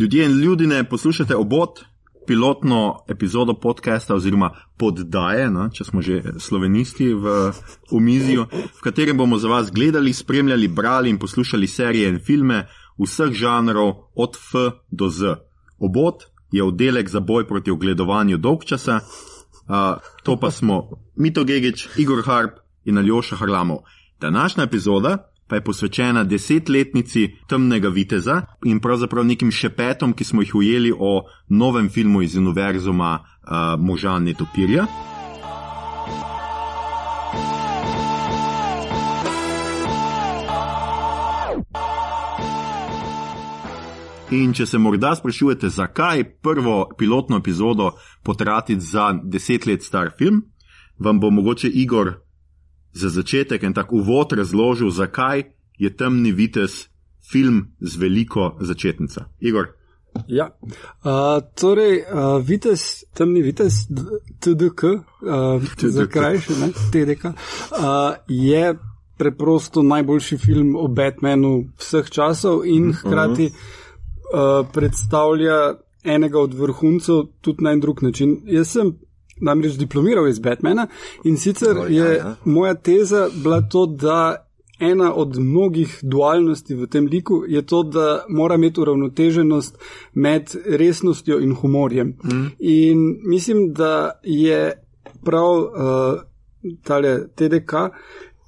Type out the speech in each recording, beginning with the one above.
Ljudje in ljudine, poslušate obot, pilotno epizodo podcasta oziroma poddaje, no, če smo že slovenisti v omizju, v katerem bomo za vas gledali, spremljali, brali in poslušali serije in filme vseh žanrov od F do Z. Obot je oddelek za boj proti ogledovanju dolgčasa, uh, to pa smo Mito Gigič, Igor Harp in Aljoša Harlamov. Današnja epizoda pa je posvečena desetletnici temnega viteza in pravzaprav nekim šepetom, ki smo jih ujeli o novem filmu iz univerzuma uh, Moža Netopirja. In če se morda sprašujete, zakaj prvo pilotno epizodo potratiti za deset let star film, vam bo mogoče Igor za začetek en tak uvod razložil, zakaj je temni vitez film z veliko začetnico. Igor. Ja, uh, torej, uh, vitez, temni vitez, TDK, uh, za krajši, ne, TDK, uh, je preprosto najboljši film o Batmanu vseh časov in mhm. hkrati uh, predstavlja enega od vrhuncev tudi na en drug način. Jaz sem namreč diplomiral iz Batmana in sicer oh, je ja, ja. moja teza bila to, da ena od mnogih dualnosti v tem liku je to, da mora imeti uravnoteženost med resnostjo in humorjem. Mm. In mislim, da je prav uh, tale TDK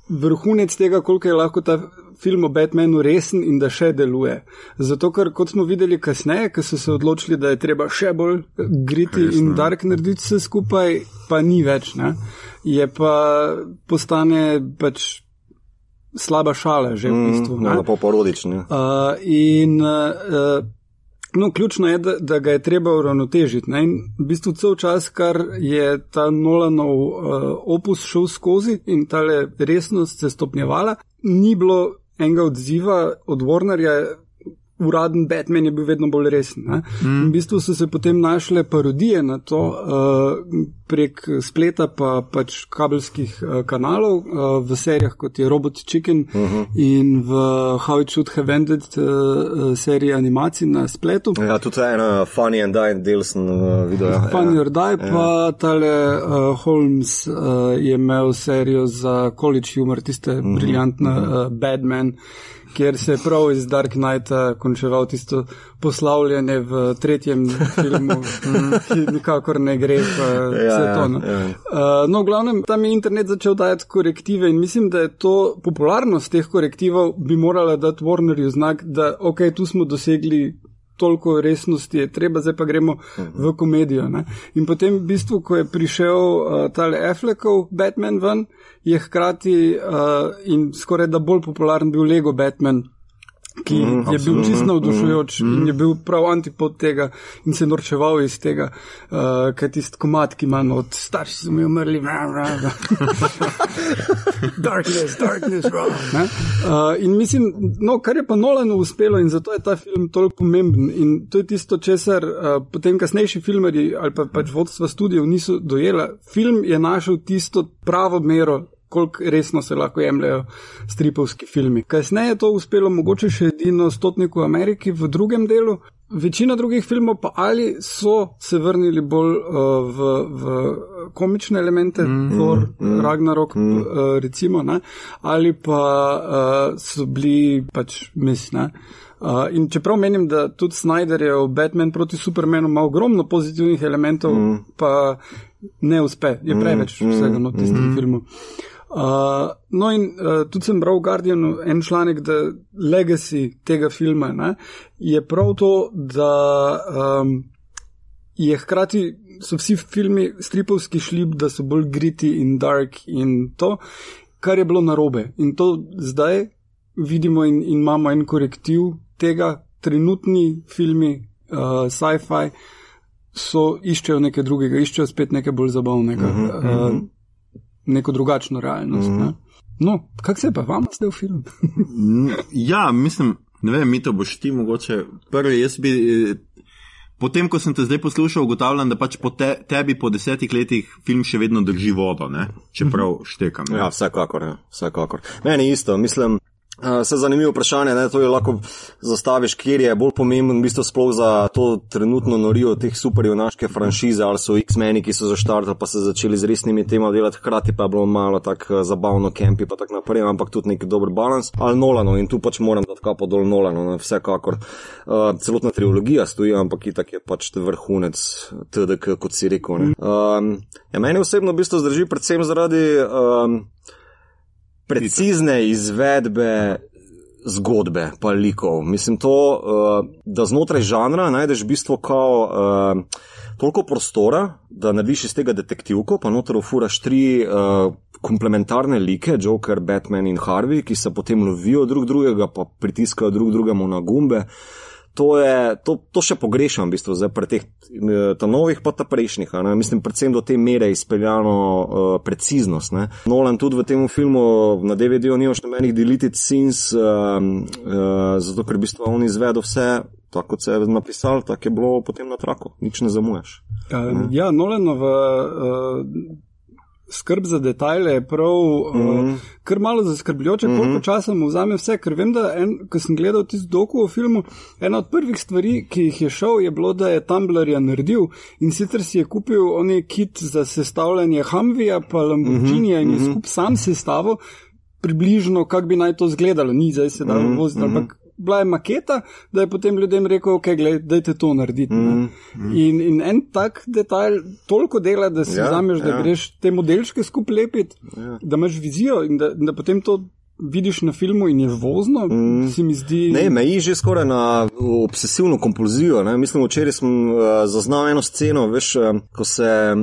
vrhunec tega, koliko je lahko ta film o Batmanu resen in da še deluje. Zato, ker kot smo videli kasneje, ko so se odločili, da je treba še bolj griti Resno. in dark narediti vse skupaj, pa ni več. Ne? Je pa postane pač slaba šala, že v mm, bistvu. Mm, pa porodični. Uh, in uh, no, ključno je, da, da ga je treba uravnotežiti. In v bistvu cel čas, kar je ta Nolanov uh, opus šel skozi in ta resnost se stopnjevala, ni bilo enega odziva od Warnerja. Uraden Batman je bil vedno bolj resen. Mm. V bistvu so se potem našle parodije na to uh, prek spleta pa pač kabelskih uh, kanalov uh, v serijah kot je Robot Chicken uh mhm. -huh. in v How It Should Have Ended uh, seriji animacij na spletu. Ja, tudi ena Funny and Die del sem uh, videl. Ja. Funny or Die, ja. pa tale uh, Holmes uh, je imel serijo za college humor, tiste uh mhm. -huh. briljantne uh -huh. Kjer se je prav iz Dark Knighta končeval tisto poslavljanje v tretjem filmu, ki nikakor ne gre v ja, vse to. No, ja, ja. Uh, no v glavnem, tam je internet začel dajati korektive in mislim, da je to popularnost teh korektivov bi morala dati Warnerju znak, da ok, tu smo dosegli toliko resnosti je treba, zdaj pa gremo v komedijo. Ne? In potem, v bistvu, ko je prišel uh, tale Affleckov Batman ven, je hkrati uh, in skoraj da bolj popularen bil Lego Batman ki mm, je bil čisto navdušujoč mm, in je bil prav antipod tega in se norčeval iz tega, uh, kaj tisti komat, ki ima od starši, so mi umrli, vra, vra. darkness, darkness, vra. Uh, in mislim, no, kar je pa Nolanu uspelo in zato je ta film toliko pomemben in to je tisto, česar uh, potem kasnejši filmari ali pa pač vodstva studijev niso dojela. Film je našel tisto pravo mero koliko resno se lahko jemljajo stripovski filmi. Kasneje je to uspelo mogoče še edino stotniku v Ameriki v drugem delu. Večina drugih filmov pa ali so se vrnili bolj uh, v, v komične elemente, mm, Thor, mm, Ragnarok, mm. uh, recimo, ne? ali pa uh, so bili pač misne. Uh, in čeprav menim, da tudi Snyder je v Batman proti Supermanu ima ogromno pozitivnih elementov, mm. pa ne uspe, je preveč mm, vsega mm, na tistem mm. filmu. Uh, no, in uh, tudi sem bral v Guardianu en članek, da legacy tega filma ne, je prav to, da um, je hkrati so vsi filmi stripovski šli, da so bolj griti in dark in to, kar je bilo narobe. In to zdaj vidimo in, in imamo en korektiv tega, trenutni filmi, uh, sci-fi. So iščejo nekaj drugega, iščejo spet nekaj bolj zabavnega. Uh -huh, uh -huh. Uh, neko drugačno realnost. Mm -hmm. ne? No, kak se pa vam zdaj v filmu? ja, mislim, ne vem, mi to boš ti mogoče prvi. Jaz bi, eh, potem, ko sem te zdaj poslušal, ugotavljam, da pač po te, tebi po desetih letih film še vedno drži vodo, ne? čeprav mhm. štekam. Ne? Ja, vsekakor, ja, vsekakor. Meni isto, mislim. Uh, se zanimivo vprašanje, ne, to je lahko zastaviš, kjer je bolj pomemben, v bistvu sploh za to trenutno norijo teh superjunaške franšize, ali so X-meni, ki so zaštartali, pa se začeli z resnimi temami delati, hkrati pa je bilo malo tako uh, zabavno, kempi pa tako naprej, ampak tudi neki dober balans. Ali Nolano in tu pač moram dati kapo dol Nolano, ne, vsekakor. Uh, celotna trilogija stoji, ampak itak je pač vrhunec TDK, kot si rekel. Ne. Um, ja, meni osebno v bistvu zdrži predvsem zaradi. Um, precizne izvedbe zgodbe, pa likov. Mislim to, uh, da znotraj žanra najdeš bistvo kao uh, toliko prostora, da narediš iz tega detektivko, pa noter ufuraš tri uh, komplementarne like, Joker, Batman in Harvey, ki se potem lovijo drug drugega, pa pritiskajo drug drugemu na gumbe. To, je, to, to še pogrešam, v bistvu, pri teh novih, pa ta prejšnjih. Mislim, predvsem do te mere izpeljano uh, preciznost. Ne? Nolan tudi v tem filmu na DVD-u nimaš nobenih deleted scenes, uh, uh, zato ker v bistvu on izvedel vse. Tako kot se je napisal, tako je bilo potem na traku, nič ne zamujaš. Uh, ja, Nolanova uh, skrb za detajle je prav, mm -hmm. uh, kar malo zaskrbljujoče, mm -hmm. koliko časa mu vzame vse. Ker vem, da en, ko sem gledal tisti doku v filmu, ena od prvih stvari, ki jih je šel, je bilo, da je Tumblr naredil in sicer si je kupil oni kit za sestavljanje Humveeja, pa Lamborghinija mm -hmm. in je mhm. skup sam sestavil. Približno, kako bi naj to izgledalo, ni zdaj se da mm -hmm. voziti, ampak bila je maketa, da je potem ljudem rekel, ok, gledajte to narediti. Mm, mm. In, in en tak detajl toliko dela, da si ja, vzameš, ja. da greš te modelčke skupaj lepiti, ja. da imaš vizijo in da, da potem to. Vidiš na filmu in je vozno, mm. se mi zdi. Ne, meji že skoraj na obsesivno kompulzijo. Ne? Mislim, včeraj sem uh, zaznal eno sceno, veš, uh, ko se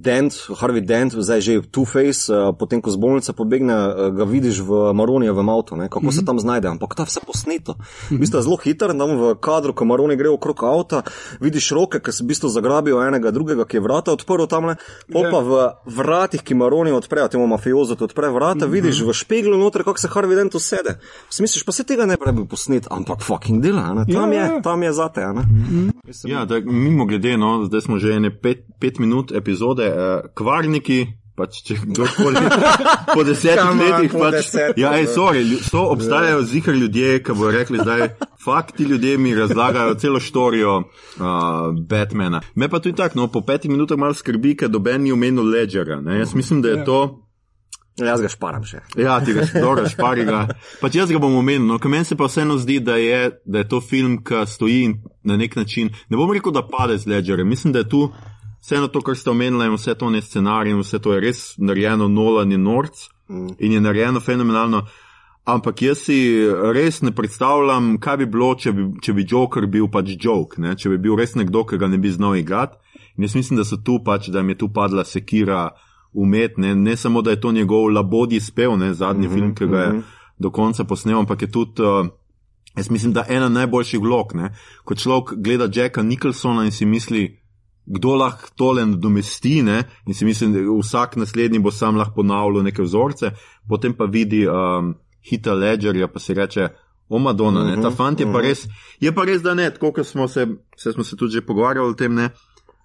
Dent, Harvey Dent, zdaj že Two-Face, uh, potem ko z bolnice pobegne, uh, ga vidiš v Maronijevem avtu, ne? kako mm -hmm. se mhm. tam znajde, ampak ta vse posneto. Mm -hmm. Bistvo je zelo hiter, tam v kadru, ko Maroni gre okrog avta, vidiš roke, ki se bistvo zagrabijo enega drugega, ki je vrata odprl tam, ne? pol pa v vratih, ki Maroni odprejo, temu mafiozo odpre vrata, mm -hmm. vidiš v špeglu noter, kako se Harvey Dent usede. Smisliš, pa se tega ne bi posnet, ampak fucking dela, ne? tam ja, je, ja. tam je zate. Mm -hmm. Ja, da, mimo glede, no, zdaj smo že ene pet, pet minut epizode vode, uh, kvarniki. Pač, če kdorkoli po desetih letih, pač, deset, ja, ej, sorry, so, obstajajo zihar ljudje, ki bodo rekli, da je fakt, ti ljudje mi razlagajo celo štorijo uh, Batmana. Me pa tudi tako, no, po petih minutah malo skrbi, ker doben ni omenil Ledgera. Ne? Jaz mislim, da je ja. to. Jaz ga šparam še. Ja, ti ga dobro špari ga. Pač jaz ga bom omenil, no, meni se pa vseeno zdi, da je, da je to film, ki stoji na nek način. Ne bom rekel, da pade z Ledgerem, mislim, da je tu vseeno to, kar ste omenili, in vse to ne scenarij, in vse to je res narejeno nolan in norc mm. in je narejeno fenomenalno. Ampak jaz si res ne predstavljam, kaj bi bilo, če bi, če bi Joker bil pač joke, ne? če bi bil res nekdo, ki ga ne bi znal igrati. In jaz mislim, da so tu pač, da mi je tu padla sekira umetne, ne samo da je to njegov labodi spev, ne zadnji mm -hmm, film, ki ga je mm -hmm. do konca posnel, ampak je tudi. Uh, Jaz mislim, da ena najboljših vlog, ne? ko človek gleda Jacka Nicholsona in si misli, kdo lahko tole nadomesti, ne? in si mislim, da vsak naslednji bo sam lahko ponavljal neke vzorce, potem pa vidi um, hita ledgerja, pa si reče, o Madonna, ne? ta mhm, fant je pa mhm. res, je pa res, da ne, tako kot smo se, se smo se tudi že pogovarjali o tem, ne.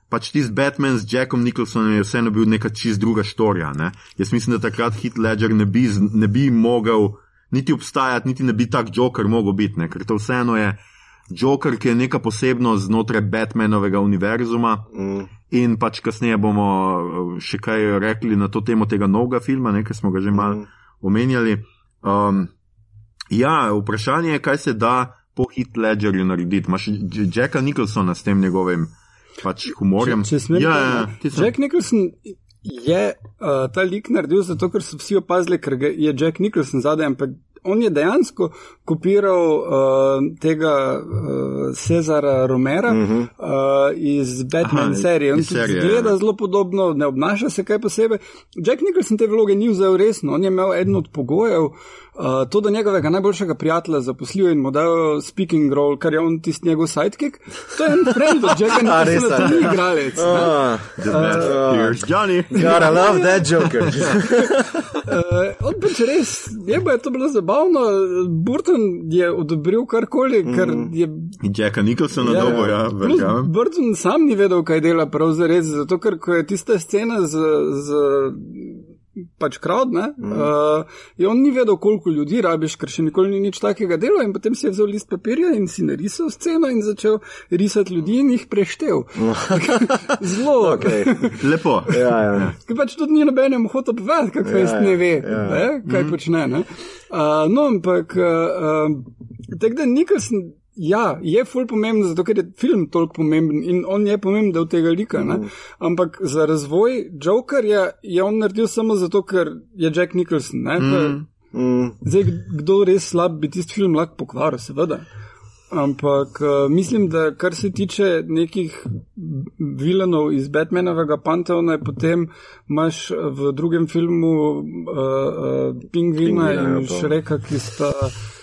Pač tisti Batman z Jackom Nicholsonom je vseeno bil neka čist druga štorija. Ne? Jaz mislim, da takrat Hit Ledger ne bi, ne bi mogel niti obstajati, niti ne bi tak Joker mogel biti, ne? ker to vseeno je. Joker, ki je neka posebnost znotraj Batmanovega univerzuma. Mm. In pač kasneje bomo uh, še kaj rekli na to temo tega novega filma, nekaj smo ga že malo mm. omenjali. Um, ja, vprašanje je, kaj se da po Hit Ledgerju narediti. Imaš Jacka Nicholsona s tem njegovim pač humorjem. Če, če smem, ja, ja, ja Jack Nicholson je uh, ta lik naredil zato, ker so vsi opazili, ker je Jack Nicholson zadaj, ampak on je dejansko kopiral uh, tega uh, Cezara Romera uh -huh. uh, iz Batman Aha, serije. On se ja. zelo podobno, ne obnaša se kaj posebej. Jack Nicholson te vloge ni vzel resno, on je imel eden od pogojev. Uh, to, da njegovega najboljšega prijatelja zaposlijo in mu dajo speaking role, kar je on tisti njegov sidekick, to je en friend od Jacka Nicholsona, to ni igralec. Uh, Here's Johnny. God, I love that Joker. uh, on pač res, je pa je to bilo zabavno, Burton je odobril karkoli, ker mm. je. Jacka Nicholsona ja, dobo, ja, verjamem. Burton sam ni vedel, kaj dela prav zares, zato ker ko je tista scena z. z pač crowd, ne, mm. uh, in on ni vedel, koliko ljudi rabiš, ker še nikoli ni nič takega delo, in potem si je vzel list papirja in si narisal sceno in začel risati ljudi in jih preštev. Zelo. Okay. Lepo. Ja, ja. Ker pač tudi ni nobenem hotel povedati, kako ja, ne ve, ja. ne, kaj mm. počne. Ne. Uh, no, ampak, uh, uh, tako da Nikolson. Ja, je ful pomemben, zato ker je film toliko pomemben in on je pomemben del tega lika. Mm. Ampak za razvoj Jokerja je on naredil samo zato, ker je Jack Nicholson. Mm. Mm. Zdaj, kdo res slab bi tisti film lahko pokvaril, seveda. Ampak uh, mislim, da kar se tiče nekih vilenov iz Batmanovega panteona, potem imaš v drugem filmu uh, uh, Pingvina in ja, Šreka, ki sta. Uh,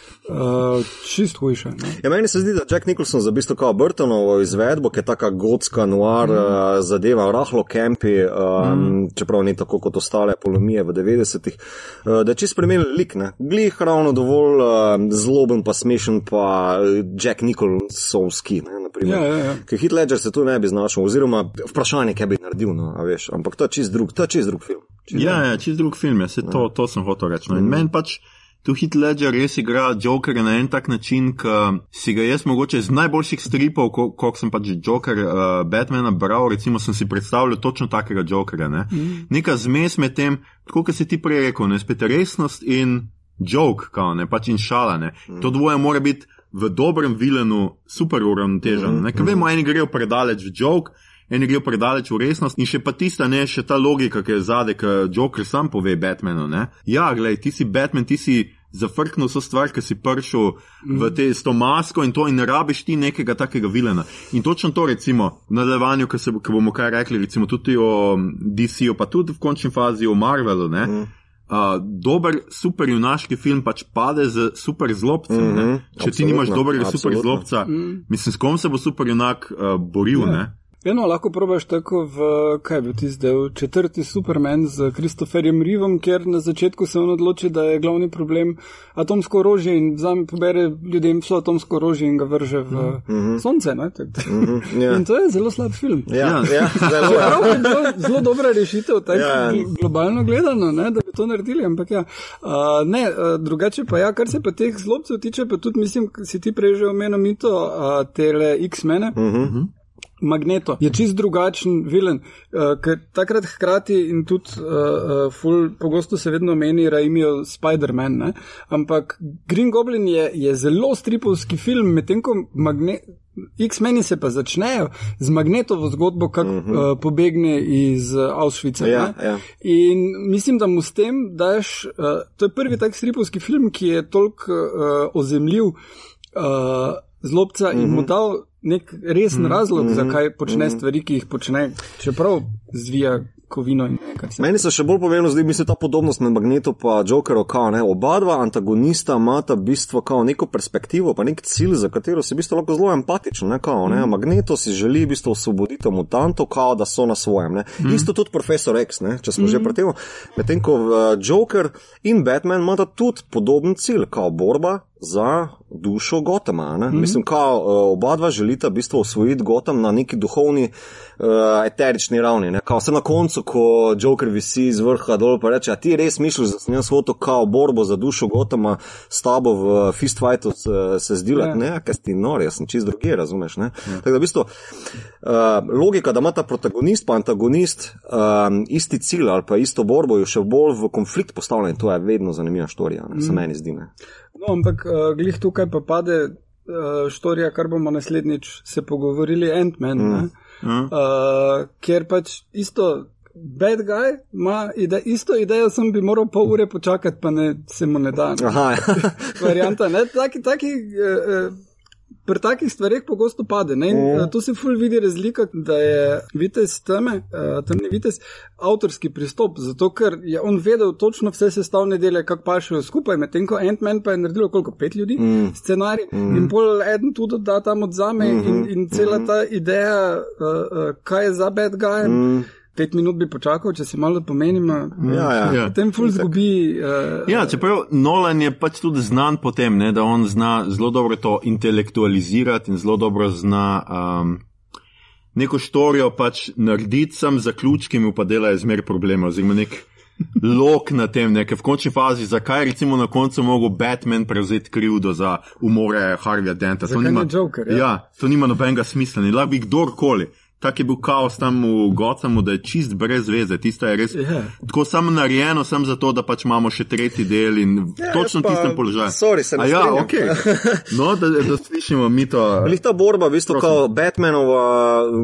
čist hujše. Ja, meni se zdi, da Jack Nicholson za bistvo kao Burtonovo izvedbo, ki je taka gotska noir mm. uh, zadeva, rahlo kempi, um, mm. čeprav ni tako kot ostale polomije v 90-ih, uh, da je čist spremenil lik, ne. Glih ravno dovolj uh, zloben pa smešen pa Jack Nicholsonski, ne. Ja, ja, ja. Ker Hit Ledger se tu ne bi znašel, oziroma vprašanje, kaj bi naredil, no, a veš, ampak to je čist drug, to je čist drug film. Čist ja, drug. ja, čist drug film, ja, se to, to sem hotel reči. No. In mm. meni pač tu Hit Ledger res igra Jokerja na en tak način, ki si ga jaz mogoče iz najboljših stripov, koliko ko sem pač Joker uh, Batmana bral, recimo sem si predstavljal točno takega Jokerja. Ne? Mm. Neka zmes med tem, tako kot si ti prej rekel, ne spet resnost in joke, kao, ne pač in šala. Mm. To dvoje mora biti v dobrem vilenu super uravnoteženo. Mm. Ker vemo, eni grejo predaleč v joke. Eni grejo predaleč v resnost, in še pa tista, ne, še ta logika, ki je zadek, ki Joker sam pove Batmanu. Ne? Ja, gledaj, ti si Batman, ti si zafrknil vso stvar, ki si prišel v te, s to masko in to, in ne rabiš ti nekega takega vilena. In točno to, recimo, v nadaljevanju, ki bomo kaj rekli, recimo tudi o DC-u, pa tudi v končni fazi o Marvelu. Mm. Uh, dober super junaški film pač pade z super zlobcem. Mm -hmm, Če ti nimaš dobrega super zlobca, mm. mislim, s kom se bo super junak uh, boril. Yeah. Eno lahko probaš tako v, kaj bi ti zdaj, četrti Superman z Kristoferjem Rivom, kjer na začetku se on odloči, da je glavni problem atomsko orožje in vzame pobere ljudem vso atomsko orožje in ga vrže v mm -hmm. sonce. Mm -hmm, yeah. In to je zelo slab film. Ja, ja, zelo, zelo, zelo dobra rešitev, tako ja. globalno gledano, ne, da bi to naredili. Ampak ja, uh, ne, uh, drugače pa ja, kar se pa teh zlobcev tiče, pa tudi mislim, si ti prej že omenil mito, uh, tele X-mene. Mm -hmm. Magneto je čist drugačen vilen, uh, ker takrat hkrati in tudi uh, uh, pogosto se vedno meni, da imajo Spider-Man, ne? ampak Green Goblin je, je zelo stripovski film, medtem ko X-meni se pa začnejo z magnetovo zgodbo, kako uh -huh. uh, pobegne iz uh, Auschwitza. Ja, ja. In mislim, da mu s tem daš, uh, to je prvi tak stripovski film, ki je toliko uh, ozemljiv uh, zlobca uh -huh. in mu mhm. dal nek resen mm, razlog, mm, zakaj počne mm. stvari, ki jih počne, čeprav zvija kovino. Meni se še bolj pomembno zdi, mislim, ta podobnost med Magnetom in Jokerom, kao ne, oba dva antagonista imata bistvo kao neko perspektivo, pa nek cilj, za katero si bistvo lahko zelo empatičen, ne, kao ne, mm. Magneto si želi bistvo osvoboditi mutantov, kao da so na svojem, ne. Mm. Isto tudi profesor X, ne, če smo mm. že pri tem, medtem ko uh, Joker in Batman imata tudi podoben cilj, kao borba za dušo Gotama. Mm -hmm. Mislim, kao uh, oba dva želita v bistvu osvojiti Gotam na neki duhovni, uh, eterični ravni. Ne? Kao se na koncu, ko Joker visi iz vrha dol, pa reče, a ti res misliš, da sem jaz hotel kao borbo za dušo Gotama s tabo v fist fightu se, se zdilati, yeah. Ja. ne, kaj si nori, jaz sem čist drugi, razumeš, ne. Yeah. Ja. Tako da v bistvu uh, logika, da ima ta protagonist pa antagonist um, isti cilj ali pa isto borbo, jo še bolj v konflikt postavljen, to je vedno zanimiva štorija, ne, mm. se mhm. meni zdi. Ne. No, ampak uh, glih tukaj pa pade uh, štorija, kar bomo naslednjič se pogovorili, Ant-Man, mm. uh, ker pač isto. Bad guy ima ide, isto idejo, sem bi moral pol ure počakati, pa ne, se mu ne da. Aha, ja. Varianta, ne, taki, taki, uh, pri takih stvarih pogosto pade. Ne? Mm. Tu se ful vidi razlika, da je vitez teme, uh, temni vitez, avtorski pristop, zato ker je on vedel točno vse sestavne dele, kako pašajo skupaj, medtem ko Ant-Man pa je naredil koliko pet ljudi, mm. scenarij mm. in pol eden tudi da tam odzame mm -hmm. in, in cela -hmm. ta ideja, uh, uh, kaj je za bad guy. Mm pet minut bi počakal, če se malo pomenim. Ja, ja. ja. Potem ful zgubi. Uh, ja, čeprav Nolan je pač tudi znan po tem, ne, da on zna zelo dobro to intelektualizirati in zelo dobro zna. Um, Neko štorijo pač narediti, sam zaključki mu pa delajo zmer probleme, oziroma nek lok na tem, ne, ker v končni fazi, zakaj recimo na koncu mogel Batman prevzeti krivdo za umore Harveyja Denta. To nima, Joker, ja? ja, to nima nobenega smisla, ne lahko bi kdorkoli. Tak je bil kaos tam v Gocamu, da je čist brez veze. Tisto je res Ja. tako samo narejeno, sem zato, da pač imamo še tretji del in Ja, točno pa- v tistem položaju. sorry, se ne A ja, strinjam. ok. No, da, da slišimo mi to. Glih ta borba, v bistvu, kao Batmanova,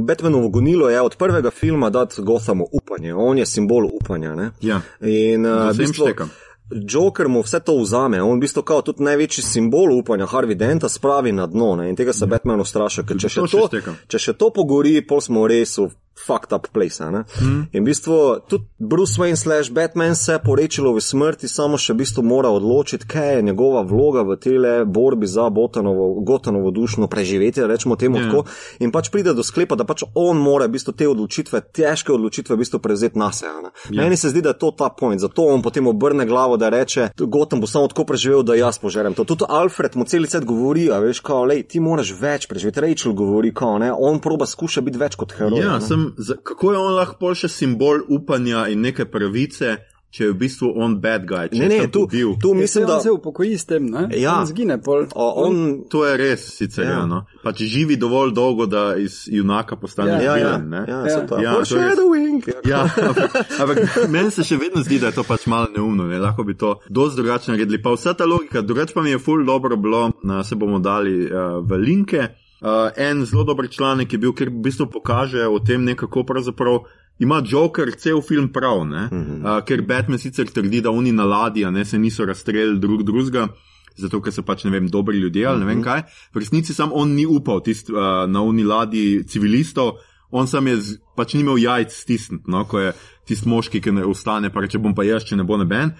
Batmanovo gonilo je od prvega filma dati Gothamu upanje. On je simbol upanja. Ne? Ja. In uh, v bistvu, štekam. Joker mu vse to vzame, on v bistvu kao tudi največji simbol upanja Harvey Denta spravi na dno ne? in tega se Batman ustraša, ker če še, to če še to pogori, pol smo res v fucked up place. Mm. In v bistvu tudi Bruce Wayne slash Batman se po Rečilovi smrti samo še v bistvu mora odločiti, kaj je njegova vloga v tele borbi za Botanovo, Gotanovo dušno preživetje, rečemo temu Ja. yeah. tako. In pač pride do sklepa, da pač on mora v bistvu te odločitve, težke odločitve v bistvu prevzeti na sebe. Yeah. Meni se zdi, da je to ta point, zato on potem obrne glavo, da reče, Gotham bo samo tako preživel, da jaz požerem to. Tudi Alfred mu cel cel govori, a veš, kao, lej, ti moraš več preživeti. Rachel govori, kao, ne, on proba skuša biti več kot heroj. Ja, ne. sem, za, kako je on lahko še simbol upanja in neke pravice, če je v bistvu on bad guy? Če Ne, ne, tu, bil. tu mislim, da se upokoji s tem, ne? Ja. On zgine pol. o, on. To je res, sicer Ja. ja. no. Pač živi dovolj dolgo, da iz junaka postane Ja. Ja, ja, vilen. ne. ja, Ja. ja, Ja, to je res. foreshadowing. Ja, ampak, ampak meni se še vedno zdi, da je to pač malo neumno, ne? lahko bi to dosti drugače naredili. Pa vsa ta logika, drugače pa mi je ful dobro bilo, na, se bomo dali uh, v linke. Uh, en zelo dober članek je bil, ker v bistvu pokaže o tem nekako pravzaprav. Ima Joker cel film prav, mm -hmm. uh, ker Batman sicer trdi, da oni na ladji ne, se niso razstrelili drug drugega, zato ker so pač ne vem, dobri ljudje ali ne vem kaj. V resnici sam on ni upal tist, uh, na oni ladji civilistov, on sam je z, pač ni imel jajc stisniti, no, ko je tisti moški, ki ne ostane, pa reče bom pa jaz, če ne bo noben.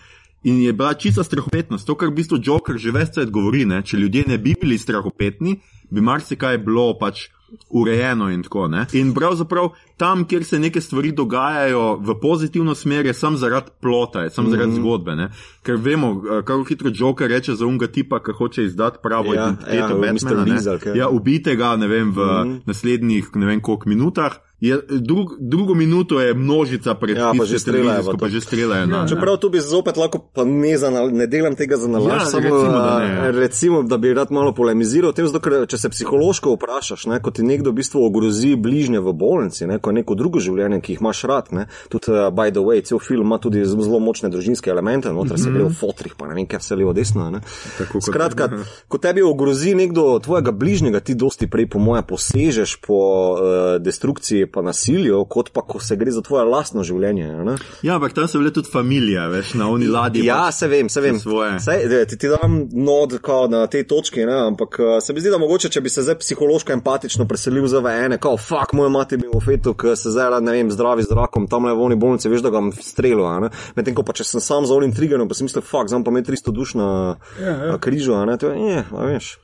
In je bila čista strahopetnost, to, kar v bistvu Joker že več let govori, ne? če ljudje ne bi bili strahopetni, bi marsikaj bilo pač urejeno in tako. Ne? In pravzaprav tam, kjer se neke stvari dogajajo v pozitivno smer, je sam zaradi plota, je sam mm -hmm. zaradi zgodbe. Ne? Ker vemo, eh, kako hitro Joker reče za unga tipa, ki hoče izdati pravo Ja, identiteto ja. Batmana. kaj. Ja, ubite ga, ne vem, v mm -hmm. naslednjih ne vem koliko minutah. Je, drug, drugo minuto je množica pred Ja, pa že streljajo pa že streljajo. na- Čeprav tu bi zopet lahko, pa ne, za, nal- ne delam tega za nalaž, Ja, samo recimo, da ne, ja. recimo, da bi rad malo polemiziral o tem, zato, ker če se psihološko vprašaš, ne, ko ti nekdo v bistvu ogrozi bližnje v bolnici, ne, ko je neko drugo življenje, ki jih imaš rad, ne, tudi uh, by the way, cel film ima tudi zelo zelo močne družinske elemente, noter se gre v fotrih, pa ne vem, kaj vse levo desno. Ne. Tako Skratka, ko tebi ogrozi nekdo tvojega bližnjega, ti dosti prej, po moje, posežeš po uh, destrukciji pa nasilju, kot pa ko se gre za tvoje lastno življenje. Ne. Ja, ampak tam so bile tudi familije, veš, na oni ladji. Ja, pač se vem, se vem. Sej, de, ti, ti dam nod na tej točki, ne? ampak uh, se mi zdi, da mogoče, če bi se zdaj psihološko empatično preselil za v ene, kao, fuck, moja mati bi v fetu, ki se zdaj, rad, ne vem, zdravi zrakom, tam le v oni bolnici, veš, da ga bom strelil, a ne. Medtem ko pa če sem sam za onim triggerom, pa si mislim, fuck, znam pa imeti 300 duš na Ja, ja. ja. križu, a ne, to je, je, a veš.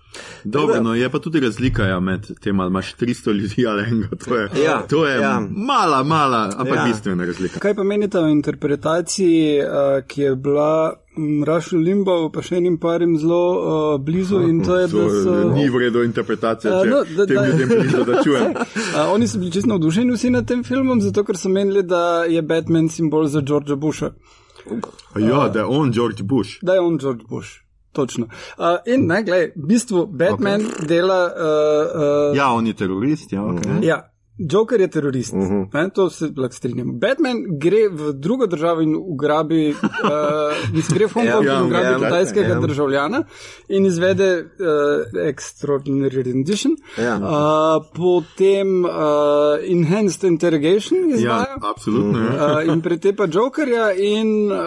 Dobro, no je pa tudi razlika ja, med tem, ali imaš 300 ljudi ali enega. To je, Ja, to je ja. mala, mala, ampak Ja. bistvena razlika. Kaj pa menite o interpretaciji, uh, ki je bila mm, Russell Limbaugh pa še enim parim zelo uh, blizu in to je, To da so... ni v redu interpretacija, A, če no, da- tem da- ljudem blizu, da čujem. Uh, oni so bili čisto navdušeni vsi nad tem filmom, zato ker so menili, da je Batman simbol za Georgea Busha. Ja, da je on George Bush. Da je on George Bush. Točno. Uh, in ne, gledaj, v bistvu Batman okay. dela. Uh, uh, Ja, on je terorist, ja, ok. Ja, Joker je terorist, uh Mhm. -huh. ne, to se lahko strinjamo. Batman gre v drugo državo in ugrabi, uh, mislim, gre v Hongkong Ja, ja, in ugrabi ja, ja, kitajskega ja. državljana in izvede uh, extraordinary rendition. Ja. Uh, potem uh, enhanced interrogation izvaja. Ja, absolutno. Uh, in pretepa Jokerja in uh,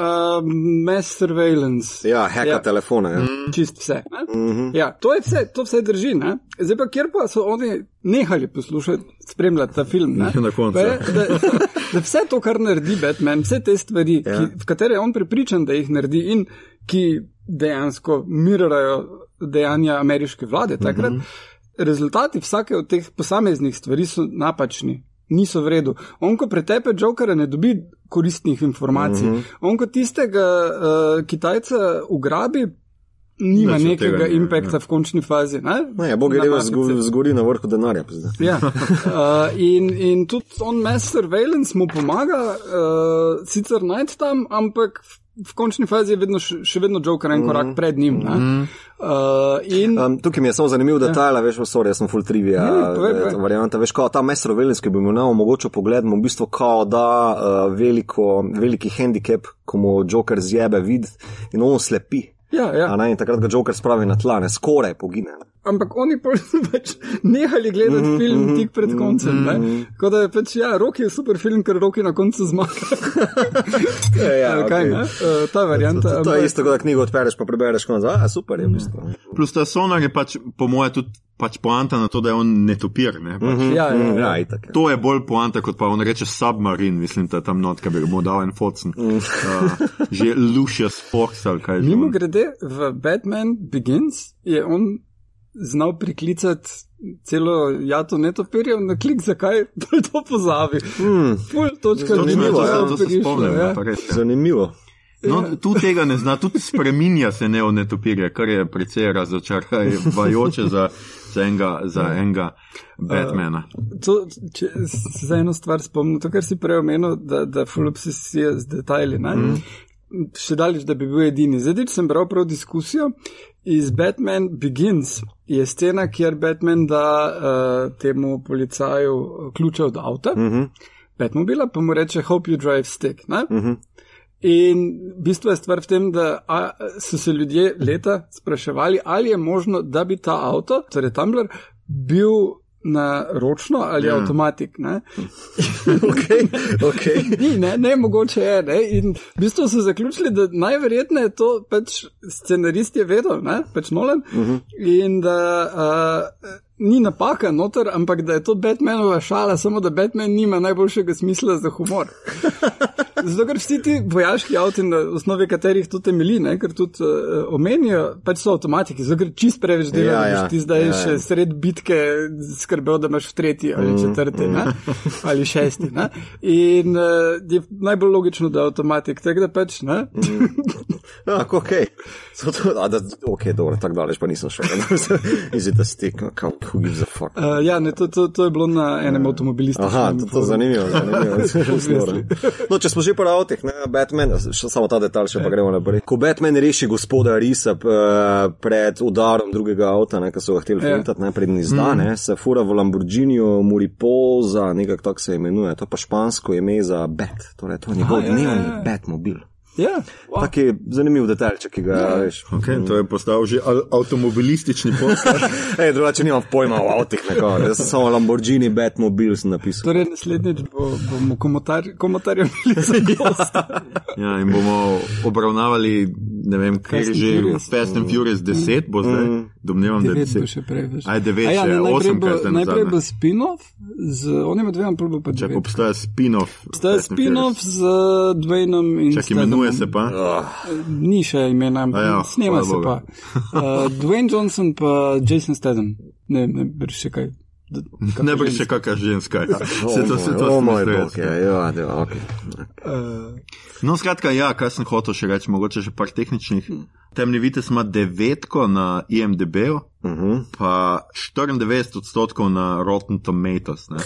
mass surveillance. Ja, heka ja. telefona, ja. Čist vse. Mm -hmm. ja, to, je vse, to vse drži. Ne? Zdaj pa, kjer pa so oni nehali poslušati, spremljati ta film. Ne? Na koncu. Pa Da, da vse to, kar naredi Batman, vse te stvari, ja. ki, v katere je on prepričan, da jih naredi in ki dejansko mirarajo dejanja ameriške vlade takrat, mm -hmm. rezultati vsake od teh posameznih stvari so napačni. Niso v redu. On, ko pretepe Jokera, ne dobi koristnih informacij. Mm -hmm. On, ko tistega uh, Kitajca ugrabi, nima od nekega tega impakta v končni fazi. Ne? Ne, Na rekel, mamice. zgori na vrhu denarja. Ja. Uh, in, in tudi on, Mass Surveillance, mu pomaga, uh, sicer najti tam, ampak v- končni fazi je vedno, še, vedno Joker en korak pred njim. ne. Uh, in Um, tukaj mi je samo zanimiv detajl, a veš, sorry, jaz sem full trivia. Ne, ne, povej. Varianta, veš, kao ta Messer Velenski bi mu nam omogočil pogled, mu v bistvu kao da uh, veliko, veliki handicap, ko mu Joker zjebe vid in on slepi. Ja, ja. Ne, in takrat ga Joker spravi na tla, ne, skoraj pogine. ne. Ampak oni so pač nehali gledati mm -hmm, film tik pred koncem. Mm -hmm. Tako da je pač, ja, Roki je super film, ker Roki na koncu zmaga. Ja, Ali kaj, ne? Uh, ta varianta. To, to je ampak- isto, kot da knjigo odpereš, pa prebereš konec. A, super je v bistvu. Plus ta sonar je pač, po mojem, tudi pač poanta na to, da je on netopir. Ne? Pač. Ja, ja, Mm, ja. ja, itak. je. To je bolj poanta, kot pa on reče submarin, mislim, da je tam not, ki bi mu dal en focen. Uh, že Lucius Fox ali kaj. Mimo grede, v Batman Begins je on znal priklicati celo jato netopirjev na klik, zakaj pa to pozabi. Mm, Pol točka Zanimivo, to, ja, to se prišlo, spomnim. ja. Ja. je. zanimivo. No, tu tega ne zna, tudi spreminja se ne v netopirje, kar je precej razočaravajoče za, za enega, za enega Batmana. To, če se za eno stvar spomnim, to, kar si prej omenil, da, da full obsesija z detajli. Ne? Mm. Še daleč, da bi bil edini. Zdaj, če sem bral prav diskusijo, iz Batman Begins je scena, kjer Batman da uh, temu policaju eh, ključe od avta, mm -hmm. Batmobila, pa mu reče: Hope you drive stick. Mm -hmm. In bistvo je stvar v tem, da a, so se ljudje leta spraševali, ali je možno, da bi ta avto, torej Tumblr, bil na ročno ali Ja. yeah. avtomatik. Ne? Okay, okay. Ni, ne, ne, mogoče je. Ne? In v bistvu so zaključili, da najverjetneje to pač scenarist je vedel, ne? pač Nolan, uh -huh. in da uh, ni napaka noter, ampak da je to Batmanova šala, samo da Batman nima najboljšega smisla za humor. Zato, ker vsi ti vojaški avti, na osnovi katerih to temelji, ne, ker tudi uh, omenijo, pač so avtomatiki, zato ker čist preveč dela, Ja, ja. ti zdaj Ja, ja, še sred bitke skrbel, da imaš v tretji ali četrti ne? ali šesti. Ne? In uh, je najbolj logično, da je avtomatik, tako da pač ne. Ja, ok. So to, a, da, ok, dobro, tako daleč pa nisem šel. A stick? Kao, who gives a fuck? Uh, ja, ne, to, to, to je bilo na enem avtomobilističnem. Aha, to, to je zanimivo. zanimivo. No, če smo že pri avtih, ne, Batman, še samo ta detalj, še pa gremo naprej. Ko Batman reši gospoda Risa uh, pred udarom drugega avta, ne, ki so ga hteli Ja. fintati, ne, pred izda, ne, se fura v Lamborghiniju Muripoza, nekako tako se imenuje, to je pa špansko ime za Bat, torej to je njegov ja, dnevni ja, ja. Batmobil. Ja, wow. Tak je zanimiv detajlček, ki ga ja. veš. Okay, to je postal že avtomobilistični podcast. Ej, drugače nimam pojma o avtih. Jaz sem samo Lamborghini Batmobil sem napisal. Torej, naslednjič bo, bomo komentar, komentarje imeli za gosta. Ja, in bomo obravnavali, ne vem, kaj Fast je and že Furious. Fast and Furious 10, bo zdaj, domnevam, da je Devet bo 10. še prej. Veš. Aj, devet A ja, ne, najprej osem, bo, kaj zdaj najprej bo spin-off z onima dvema, bo pa Čak devet. obstaja spin-off. And spin-off z Dwaynom in Čak imenuje se pa. Ni še imena, ja, snema se pa. Bogu. Uh, Dwayne Johnson pa Jason Statham. Ne, ne, brž še kaj. Kako Ne bi še kakšna ženska. O Se to se to moj- bog, ja, ja, ja, ok. Uh, No, skratka, ja, kaj sem hotel še reči, mogoče še par tehničnih. Temni vitez ima devetko na IMDB-u, Mhm. pa 94 odstotkov na Rotten Tomatoes. Ne,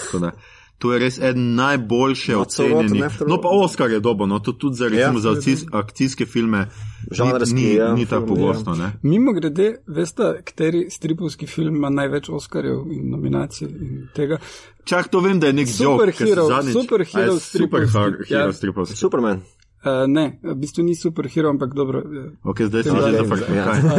To je res eden najboljše ocenjenih. No, pa Oscar je dobo, no, to tudi za, recimo, Ja. za akcijs, akcijske filme Žanrski, ni, ni, ja, ni tako pogosto. Ne? Mimo grede, veste, kateri stripovski film ima največ Oscarjev in nominacij in tega. Čak to vem, da je nek se Superhero- zadnjič... superhero stripovski, Superhero ja. stripovski. Superman. Uh, ne, v bistvu ni superhero, ampak dobro. eh, Ok, zdaj sem Ja, že ja, zafrknil. ja. kaj? Uh,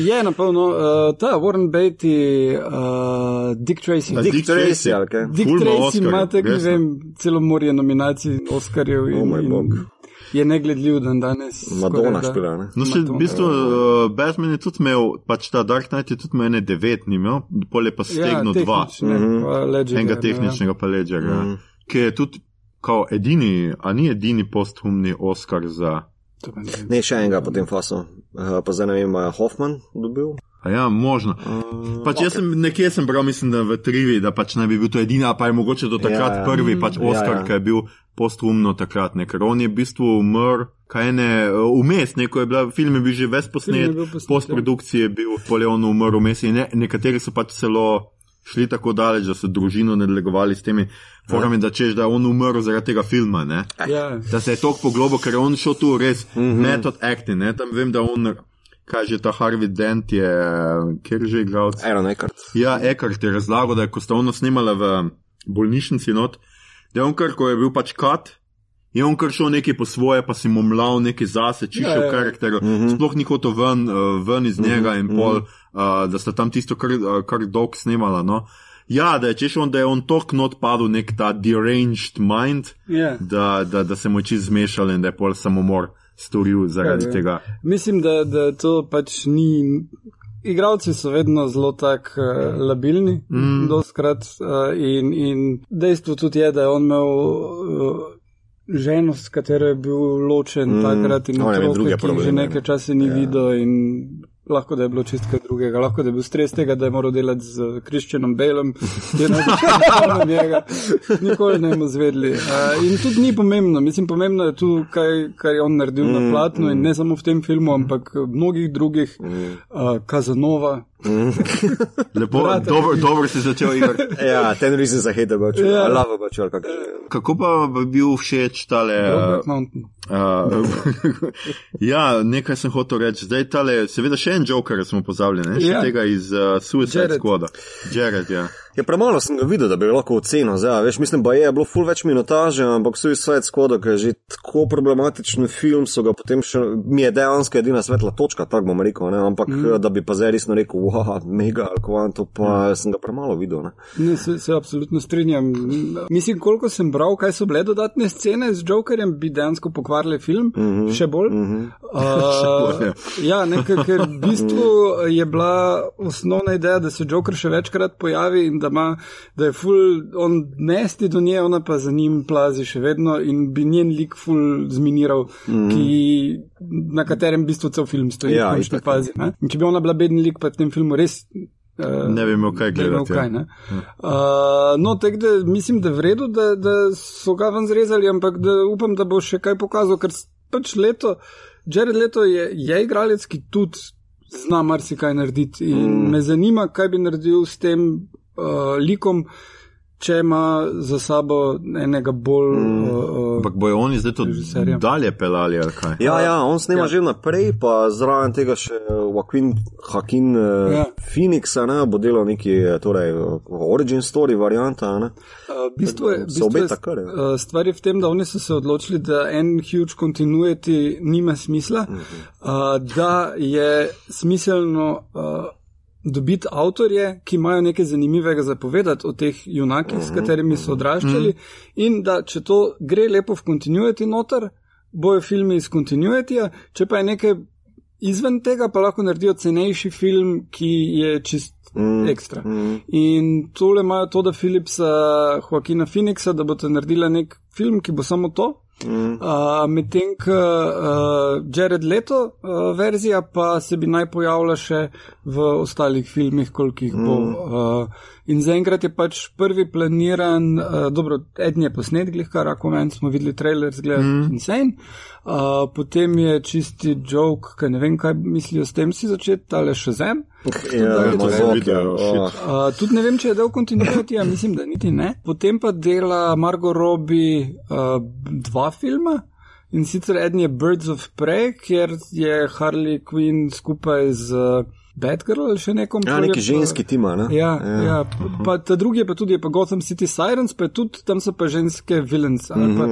je napolno, uh, ta Warren Beatty, uh, Dick Tracy. A Dick Dick Tracy, ali kaj? Dick Ful ima Tracy ima tako, ne vem, celo morje nominacij in Oscarjev in, Oh moj bog. je negledljiv dan danes. Madonna špila, ne? No, še v bistvu uh, Batman je tudi imel, pač ta Dark Knight je tudi imel ene devet, ni imel, pol je pa stegnil ja, dva. pa Ledgerja, enega tehničnega pa Ledgerja, Mhm. ki je tudi kao edini, a ni edini posthumni Oscar za. Ja. Ne še enega po tem fasu. Uh, pa zdaj ne vem, je Hoffman dobil. A ja, možno. Uh, Pač jaz sem nekje sem bral, mislim, da v trivi, da pač naj bi bil to edini, a pa je mogoče do takrat Ja, ja. prvi pač Ja, Oscar, ja. ki je bil posthumno takrat, ne, ker on je v bistvu umrl kaj ne, vmes, neko je bila, film je bil že ves posnet, postprodukcije je bil, Poleon umrl vmes in ne, nekateri so pač celo šli tako daleč, da so družino nadlegovali s temi forami, da češ, da je on umrl zaradi tega filma, ne? Ja. Da se je tok poglobo, ker je on šel tu res mm -hmm. method acting, ne? Tam vem, da on, kaj že ta Harvey Dent je, kjer je že igral. Aaron Eckhart. Ja, Eckhart je razlagal, da je, ko sta ono snimala v bolnišnici not, da je on kar, ko je bil pač kat, je on kar šel nekaj po svoje, pa si mu mlal nekaj zase, čišel Ja, ja. karakter, mm -hmm. sploh ni hotel ven, uh, ven iz njega in pol, uh, da sta tam tisto kar, uh, kar dolg snimala. No? Ja, da je češ on, da je on tok not padel, nek ta deranged mind, Ja. da, da, da se mu čist zmešal in da je pol samomor storil zaradi Ja, ja. tega. Mislim, da, da to pač ni. Igravci so vedno zelo tako uh, labilni, mm. doskrat. Uh, in, in dejstvo tudi je, da je on imel uh, ženo, s katero je bil ločen mm. takrat in imel otroke, druge ki jih že nekaj ne. časa ni ja. videl. In lahko da je bilo čist kaj drugega, lahko da je bil stres tega, da je moral delati z Kristjanom Belem, ki je najbolj na njega. Nikoli ne bomo zvedli. Uh, in tudi ni pomembno, mislim, pomembno je tu, kaj, kar je on naredil mm, na platnu in ne samo v tem filmu, ampak v mnogih drugih, uh, Kazanova. Lepo, Brate. dobro, dobro si začel igrati. Ja, ten reason za hate about you. Ja. I love about you, ali kako pa bi bil všeč tale? Brokeback Uh, Mountain. Uh, ja, nekaj sem hotel reči. Zdaj tale, seveda še en Joker smo pozabili, ne? Še Ja. tega iz uh, Suicide Jared. Squada. Jared, ja. Ja, premalo sem ga videl, da bi lahko ocenil. Zdaj, veš, mislim, da je bilo ful več minutaže, ampak Suicide Squad, ki je že tako problematičen film, so ga potem še, mi je dejansko edina svetla točka, tako bom rekel, ne? ampak mm. da bi pa zdaj resno rekel, wow, mega, kvanto, pa mm. sem ga premalo videl. Ne? Ne, se, se absolutno strinjam. Mislim, koliko sem bral, kaj so bile dodatne scene z Jokerjem, bi dejansko pokvarile film, mm -hmm. še bolj. Mm -hmm. bolj, ja. uh, ja, nekaj, ker v bistvu je bila osnovna ideja, da se Joker še večkrat pojavi in da, ima, da je full, on nesti do nje, ona pa za njim plazi še vedno in bi njen lik full zminiral, mm -hmm. ki, na katerem v bistvu cel film stoji Ja, končni fazi. če bi ona bila beden lik, pa v tem filmu res. Uh, Ne imel kaj gledati. kaj, ne. Uh, no, tako da mislim, da je v redu, da, da so ga ven zrezali, ampak da upam, da bo še kaj pokazal, ker pač leto, Jared Leto je, je igralec, ki tudi zna marsikaj narediti in mm. me zanima, kaj bi naredil s tem uh, likom, če ima za sabo enega bolj. Mm. Uh, uh, Ampak bojo oni zdaj to Režiserja. dalje pelali ali kaj? Ja, ja, on snema Ja. ja. že naprej, pa zraven tega še Joaquin Hakin Ja. ja. Phoenixa, ne, bo delal neki eh, torej, eh, origin story varianta. Ne. Uh, bistvo je, bistvo je, kar, ja. uh, stvar je v tem, da oni so se odločili, da en huge continuity nima smisla, Mhm. uh, da je smiselno uh, dobiti avtorje, ki imajo nekaj zanimivega zapovedati o teh junakih, Mhm. s katerimi so odraščali, in da če to gre lepo v continuity noter, bojo filmi iz continuityja, če pa je nekaj izven tega, pa lahko naredijo cenejši film, ki je čist Mm, ekstra. In tole imajo to, da Philipsa, Joaquina Phoenixa, da boste naredila nek film, ki bo samo to. Mm. Uh, Medtem, ko uh, Jared Leto uh, verzija pa se bi naj pojavila še v ostalih filmih, koliko jih bo. Uh, in zaenkrat je pač prvi planiran, uh, dobro, eden je posnet, glih kar Aquaman, smo videli trailer, zgleda mm. insane. Uh, potem je čisti joke, ker ne vem, kaj mislijo s tem si začeti, ali še zem. Ja, ja, shit. oh. Uh, tudi ne vem, če je del kontinuiteta, mislim, da niti ne. Potem pa dela Margot Robbie uh, dva filma. In sicer eden je Birds of Prey, kjer je Harley Quinn skupaj z uh, Batgirl ali še nekom. Ja, neki pa- ženski tima. Ne? Ja, ja. ja. Pa, pa ta drugi je pa tudi je pa Gotham City Sirens, pa je tudi tam so pa ženske villains. ali Pa,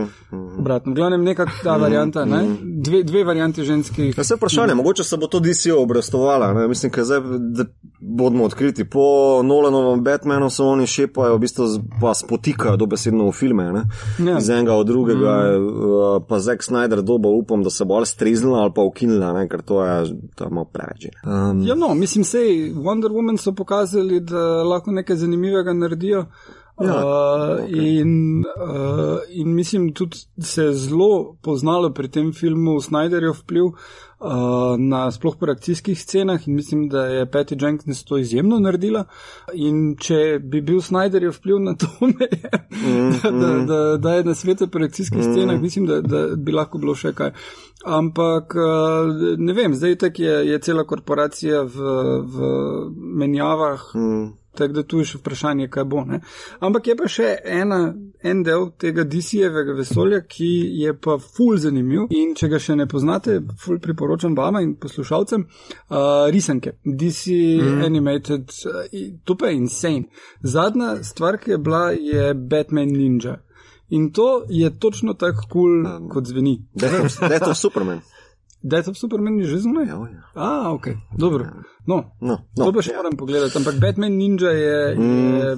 obratno, v glavnem neka ta varianta, ne? Dve, dve varianti ženskih. Ja, se vprašanje, mogoče se bo to DC obrestovala. Ne? Mislim, da zdaj da bodimo odkriti. Po Nolanovem Batmanu so oni šepajo, v bistvu pa spotikajo dobesedno v filme. Ne? Ja. Iz enega od drugega, mm. pa Zack Snyder doba upam, da se bo ali striznila ali pa ukinila, ne? ker to je tam malo preveč. Um, Ja, no, mislim, sej Wonder Woman so pokazali, da lahko nekaj zanimivega naredijo. Ja, uh, in, uh, in mislim, tudi se je zelo poznalo pri tem filmu Snyderjev vpliv uh, na sploh po akcijskih scenah in mislim, da je Patty Jenkins to izjemno naredila. In če bi bil Snyderjev vpliv na to, je, mm, da, da, mm. da, da je na svetu po akcijskih mm. scenah, mislim, da, da bi lahko bilo še kaj. Ampak uh, ne vem, zdaj tak je, je cela korporacija v, v menjavah. Mm. Tako da tu je še vprašanje, kaj bo. Ne? Ampak je pa še ena, en del tega DC-jevega vesolja, ki je pa ful zanimiv in če ga še ne poznate, ful priporočam vama in poslušalcem, uh, risanke. DC mm. Animated, uh, to pa je insane. Zadnja stvar, ki je bila, je Batman Ninja. In to je točno tako kul, cool, um, kot zveni. Death of Superman. Death of Superman je že zunaj? Ja, ja. A, ok, dobro. No, no, no, to pa še ja. moram pogledati, ampak Batman Ninja je, mm. je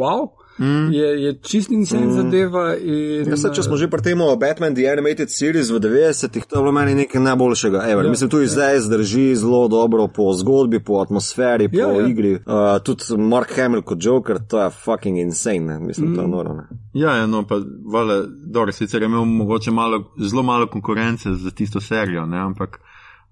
wow. Mm. Je, je čist in sen mm. zadeva. In, ja, se, če smo že pri tem Batman The Animated Series v 90-ih, to je bilo meni nekaj najboljšega. Ever. Ja, Mislim, tu zdaj ja. zdrži zelo dobro po zgodbi, po atmosferi, po ja, ja. igri. Uh, tudi Mark Hamill kot Joker, to je fucking insane. Ne? Mislim, mm. to je mm. noro. Ne? Ja, ja, no, pa vale, dobro, sicer je imel mogoče malo, zelo malo konkurence za tisto serijo, ne? ampak.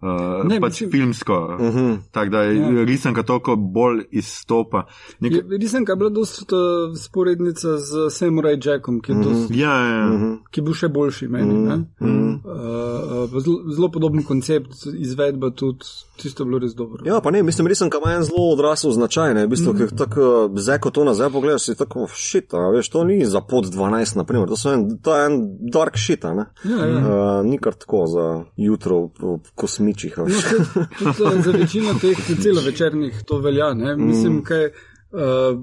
Uh, ne, pač mislim, filmsko. Uh mhm. -huh. Tako da je ja. risanka toliko bolj izstopa. Nek... Risanka je bila dosta uh, sporednica z Samurai Jackom, ki, uh -huh. dost, ja, ja, ja. Uh -huh. ki je bil še boljši meni. Uh -huh. uh, zelo, zelo podoben koncept, izvedba tudi. Tisto je bilo res dobro. Ja, pa ne, mislim, res sem kam en zelo odrasel značaj, ne, v bistvu, mm. tako zdaj, ko to nazaj pogledaš, si tako šita, veš, to ni za pod 12, naprimer, to, en, to je en dark šita, ne. Ja, ja. Uh, ni kar tako za jutro v kosmi ničih. No, za večino teh celovečernih to velja. Ne? Mislim, mm. kaj. Uh,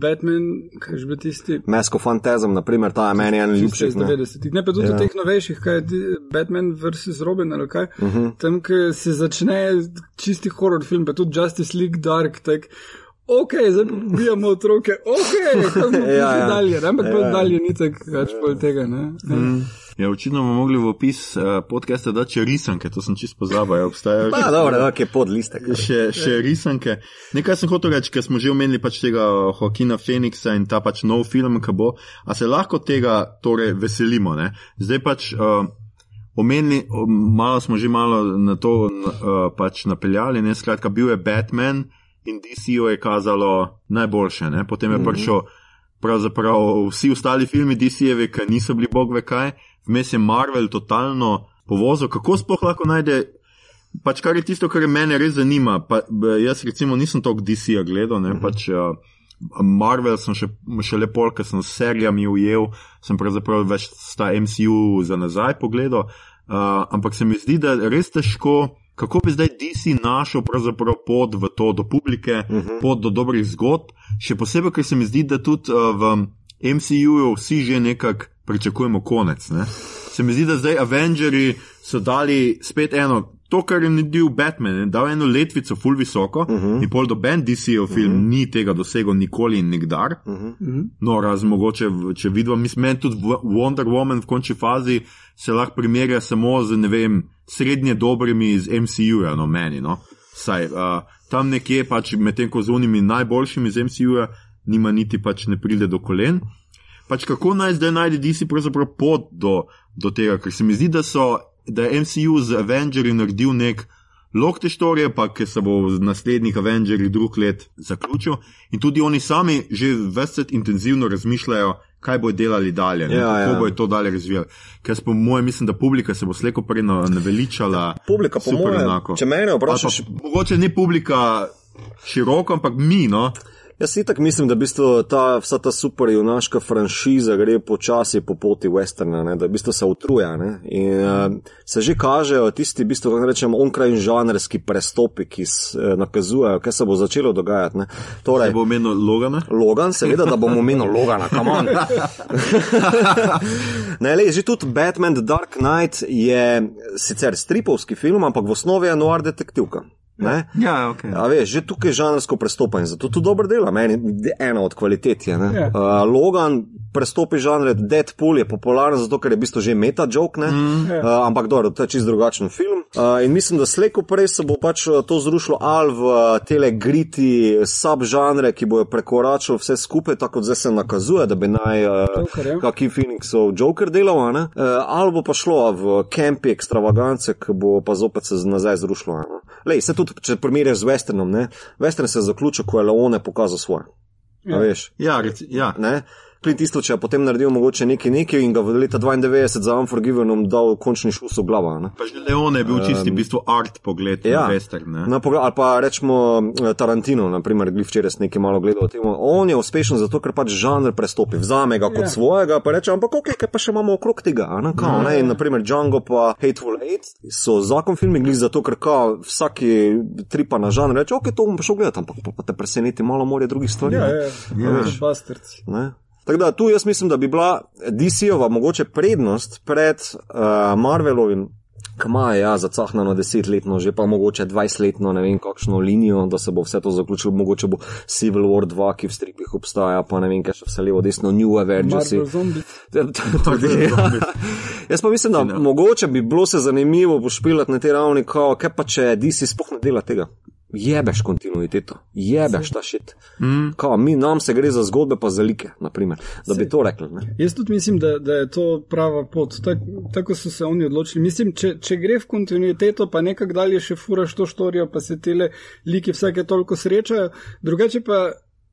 Batman, kaj že bi tisti? Mesko Fantasm, naprimer, ta je meni en ljubši. Ne? ne pa tudi ja. teh novejših, kaj je Batman vs. Robin ali kaj. Uh mhm. -huh. Tam, ki se začne čisti horror film, pa tudi Justice League Dark, tak. Ok, zdaj ubijamo otroke, ok, tam bomo ja, ja. dalje, ampak ja, ja. dalje ni tako več pol tega. Ne? Mm. Ja, očitno mogli v opis uh, podcasta dati risanke, to sem čisto pozabil. Obstajajo še, dobro, okay, podlistek, še, še risanke. Nekaj sem hotel reči, ker smo že omenili pač tega Joaquina Phoenixa in ta pač nov film, ki bo. A se lahko tega torej veselimo? Ne? Zdaj pač. Uh, Omenili, malo smo že malo na to uh, pač napeljali, ne skratka, bil je Batman in DC-jo je kazalo najboljše, ne? potem je mm -hmm. prišel pravzaprav vsi ostali filmi DC-jevi, ki niso bili bog ve kaj, vmes je Marvel totalno povozil, kako sploh lahko najde. Pač kar je tisto, kar mene res zanima. Pa, jaz recimo nisem toliko DC-ja gledal, ne, uh mhm. -huh. pač uh, Marvel sem še, še lepo, ker sem s serijami ujel, sem pravzaprav več sta MCU za nazaj pogledal, uh, ampak se mi zdi, da je res težko, kako bi zdaj DC našel pot v to do publike, uh mhm. -huh. pot do dobrih zgodb, še posebej, ker se mi zdi, da tudi uh, v MCU-ju vsi že nekako pričakujemo konec. Ne? Se mi zdi, da zdaj Avengers so dali spet eno, to, kar je naredil Batman, ne? dal eno letvico, full visoko, uh -huh. in pol do Ben DC-ov film uh -huh. ni tega dosegel nikoli in nikdar. Uh -huh. No, razen mogoče, če vidim, mislim, tudi Wonder Woman v končni fazi se lahko primerja samo z, ne vem, srednje dobrimi iz MCU-ja, no meni. No? Saj, uh, tam nekje pač medtem ko z unimi najboljšimi iz MCU-ja, nima niti pač ne pride do kolen pač kako naj zdaj najde DC pravzaprav pot do, do tega, ker se mi zdi, da, so, da je MCU z Avengerji naredil nek lok te štorije, pa ki se bo v naslednjih Avengerjih drug let zaključil in tudi oni sami že veset intenzivno razmišljajo, kaj bo delali dalje, ja, kako ja. bo to dalje razvijali. Ker po mojem mislim, da publika se bo sleko prej naveličala. Publika, po mojem, če mene vprašaš. Mogoče ne publika široko, ampak mi, no. Jaz si tako mislim, da bistvo ta, vsa ta superjunaška franšiza gre počasi po poti westerna, ne? da bistvo se utruja. Ne? In uh, se že kažejo tisti, bistvo, kako rečem, onkraj žanrski prestopi, ki s, uh, nakazujejo, kaj se bo začelo dogajati. Ne? Torej, bo menil Logan? Logan, seveda, da bomo menil Logana, kamon. ne, le, že tudi Batman The Dark Knight je sicer stripovski film, ampak v osnovi je noir detektivka. Ne? Ja, okay. A veš, že tukaj je žanrsko prestopanje, zato to dobro dela, meni je ena od kvalitet. Je, yeah. uh, Logan prestopi žanre, Deadpool je popularen, zato ker je v bistvu že meta joke, mm. uh, ampak dobro, to je čist drugačen film. Uh, in mislim, da slejko prej se bo pač uh, to zrušilo ali v uh, tele griti subžanre, ki bojo prekoračili vse skupaj, tako kot zdaj se nakazuje, da bi naj Joker, ja. uh, kaki Phoenixov Joker delal, uh, ali bo pa šlo v kempi ekstravagance, ki bo pa zopet se nazaj zrušilo. Lej, se tudi, če primerjaš z Westernom, ne? Western se je zaključil, ko je Leone pokazal svoje. Ja. Veš, Ja, reci, ja. ne? Clint Eastwood je potem naredil mogoče nekaj nekaj in ga v leta 92 za Unforgivenom dal končni šus v glavo. a Ne? Pa že Leon je bil čisti v bistvu art pogled Ja. na western. Ne? Na pogled, ali pa rečemo eh, Tarantino, naprimer, glih včeraj sem nekaj malo gledal o tem. On je uspešen zato, ker pač žanr prestopi, vzame ga kot Ja. ja. svojega, pa reče, ampak ok, kaj pa še imamo okrog tega. a Ne, kao, ne? In, naprimer, Django pa Hateful Eight so zakon filmi, glih zato, ker kao, vsaki tripa na žanr reče, ok, to bom pa šel gledati, ampak pa, pa te preseneti malo morje drugih stvari. Ja, ne. ja, ja. Bastards. Ne? Tako da tu jaz mislim, da bi bila DC-ova mogoče prednost pred uh, Marvelovim, ki ima ja, zacahnano desetletno, že pa mogoče dvajsetletno, ne vem kakšno linijo, da se bo vse to zaključilo, mogoče bo Civil War 2, ki v stripih obstaja, pa ne vem, kaj še vse levo, desno, New Avengers. Ja. Jaz pa mislim, da mogoče bi bilo se zanimivo pošpilati na te ravni, kao, kaj pa če DC sploh ne dela tega. Jebeš kontinuiteto, jebeš ta šit. Mm. Kao, mi nam se gre za zgodbe, pa za like, naprimer, da bi to rekli. Ne? Jaz tudi mislim, da, da je to prava pot. Tak, tako so se oni odločili. Mislim, če, če gre v kontinuiteto, pa nekako dalje še furaš to štorijo, pa se tele liki vsake toliko srečajo, drugače pa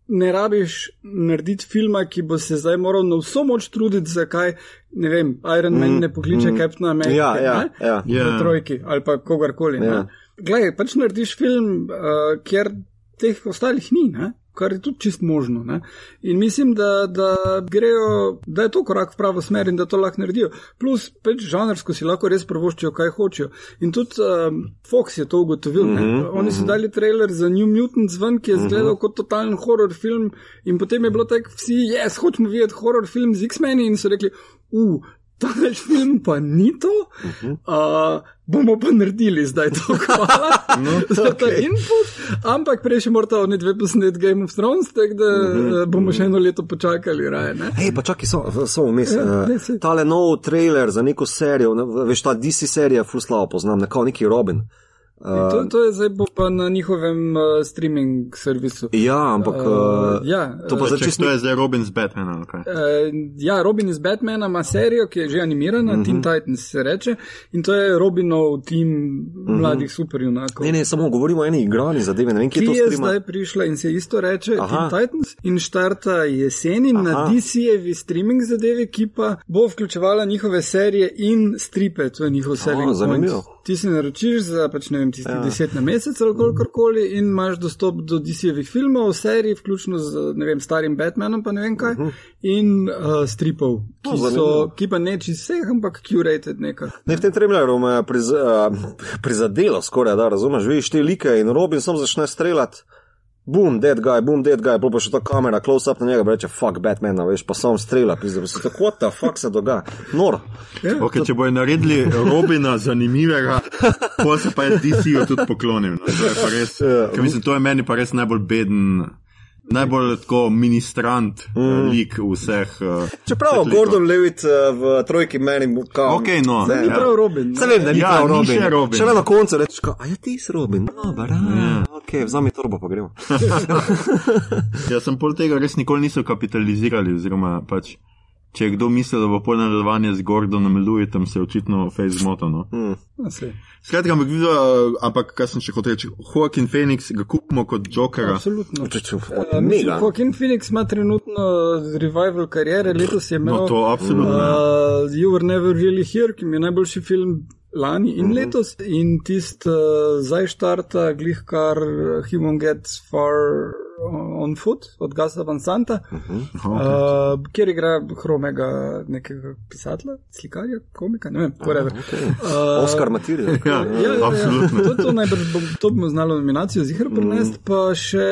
ne rabiš narediti filma, ki bo se zdaj moral na vso moč truditi, zakaj, ne vem, Iron Man ne pokliče mm, Captain America. Ja, ja, ne? ja. Ja. v trojki ali pa kogarkoli. Ja. Ja. Glej, pač narediš film, uh, kjer teh ostalih ni, ne? kar je tudi čist možno. Ne? In mislim, da, da grejo, da je to korak v pravo smer in da to lahko naredijo. Plus, pač žanrsko si lahko res prvoščijo, kaj hočejo. In tudi um, Fox je to ugotovil. Mm Mhm, -hmm, Oni so dali trailer za New Mutants ven, ki je izgledal kot totalen horror film, in potem je bilo tako, vsi, jaz hočemo videti horror film z X-meni in so rekli, uf. Ta film pa ni to, uh, bomo pa naredili zdaj to, hvala no, za ta okej. input, ampak prej še morata oni dve posnet Game of Thrones, tako da uh, bomo še eno leto počakali, raje. Ne? Hej, pa čakaj, so, so vmes. Ja, saj. tale nov trailer za neko serijo, ne, veš, ta DC serija, ful slavo poznam, nekako neki Robin. In To, to je zdaj pa na njihovem uh, streaming servisu. Ja, ampak. Uh, Uh, ja, to pa uh, za Če čisto. to je zdaj Robin z Batmana, kaj? Uh, ja, Robin iz Batmana ima serijo, ki je že animirana, uh -huh. Teen Titans se reče, in to je Robinov tim uh -huh. mladih superjunakov. Ne, ne, samo govorimo o eni igrani zadevi, ne vem, kje Ki to je streama. zdaj prišla in se isto reče Aha. Teen Titans in štarta jeseni na Aha. DC-jevi streaming zadevi, ki pa bo vključevala njihove serije in stripe, to je njihov selling point. Ti si naročiš za pač ne vem, tistih ja. deset na mesec ali kolikorkoli in imaš dostop do DC-jevih filmov, serij, vključno z ne vem, starim Batmanom, pa ne vem kaj, uh -huh. in uh, stripov, ki, No, so, ki pa ne čist vseh, ampak curated nekako. Ne, v tem traileru me je priz, uh, prizadelo skoraj, da razumeš, vidiš te like in Robin sam začne streljati. Boom, dead guy, boom, dead guy, pa še ta kamera, close up na njega, reče, fuck Batmana, veš, pa sam strela, pizda, pa si tako, the fuck se dogaja, noro. Ja, Okay, če bojo naredili Robina zanimivega, pa se pa je DC-ju tudi poklonil. No. To je res, Ja. ker mislim, to je meni pa res najbolj beden, najbolj tako ministrant mm. lik vseh. Uh, Čeprav teh likov. Gordon Levitt uh, v trojki meni mu kao. Ok, no. Saj ni ja. prav Robin. Se vem, da ni Ja, prav ni Robin. še Robin. Šele na koncu rečeš, a je ti si Robin? No, bara, ja. ok, vzami torbo pa gremo. Jaz sem pol tega res nikoli niso kapitalizirali, oziroma pač. Če je kdo mislil, da bo pol nadaljevanje z Gordonom Lewitom, se je očitno face zmotil. No. Mm. Skratka, ampak, vidva, ampak kaj sem še hotel reči, Joaquin Phoenix ga kupimo kot Jokera. Absolutno. Če, če, Uh, mislim, Joaquin Phoenix ima trenutno revival karijere, letos je imel No, to absolutno. uh, You Were Never Really Here, ki mi je najboljši film lani in letos, in tist uh, zdaj štarta glih kar He Won't Get Far on Foot od Gasa Van Santa, uh, kjer igra hromega nekega pisatelja, slikarja, komika, ne vem, whatever. Okay. Uh, Oscar Material. Ja, Ja, ja, absolutno. Ja. To, to najbrž bom, to bomo znali nominacijo zihar prenesti, mm. pa še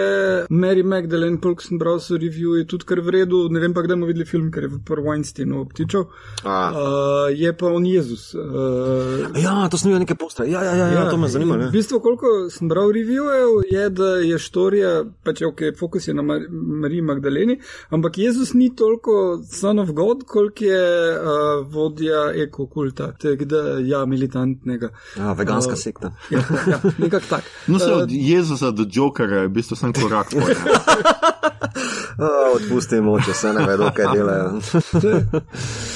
Mary Magdalene, polk sem bral so review, je tudi kar v redu, ne vem pa, kdaj bomo videli film, ker je v prvo Weinsteinu obtičal. A. Uh, je pa on Jezus. Uh, Ja, to sem videl neke postre. Ja, ja, ja, ja, to me zanima. in Ne? V bistvu, koliko sem bral reviewjev, je, da je štorija, pač je o ker fokus je na Mar Mariji Magdaleni, ampak Jezus ni toliko son of God, koliko je uh, vodja ekokulta, tega ja, militantnega. Ja, veganska Uh, sekta. Ja, ja nekako tak. No, se Uh, od Jezusa do Jokera je v bistvu sem korak. Oh, odpustimo, če se ne vedo, kaj delajo.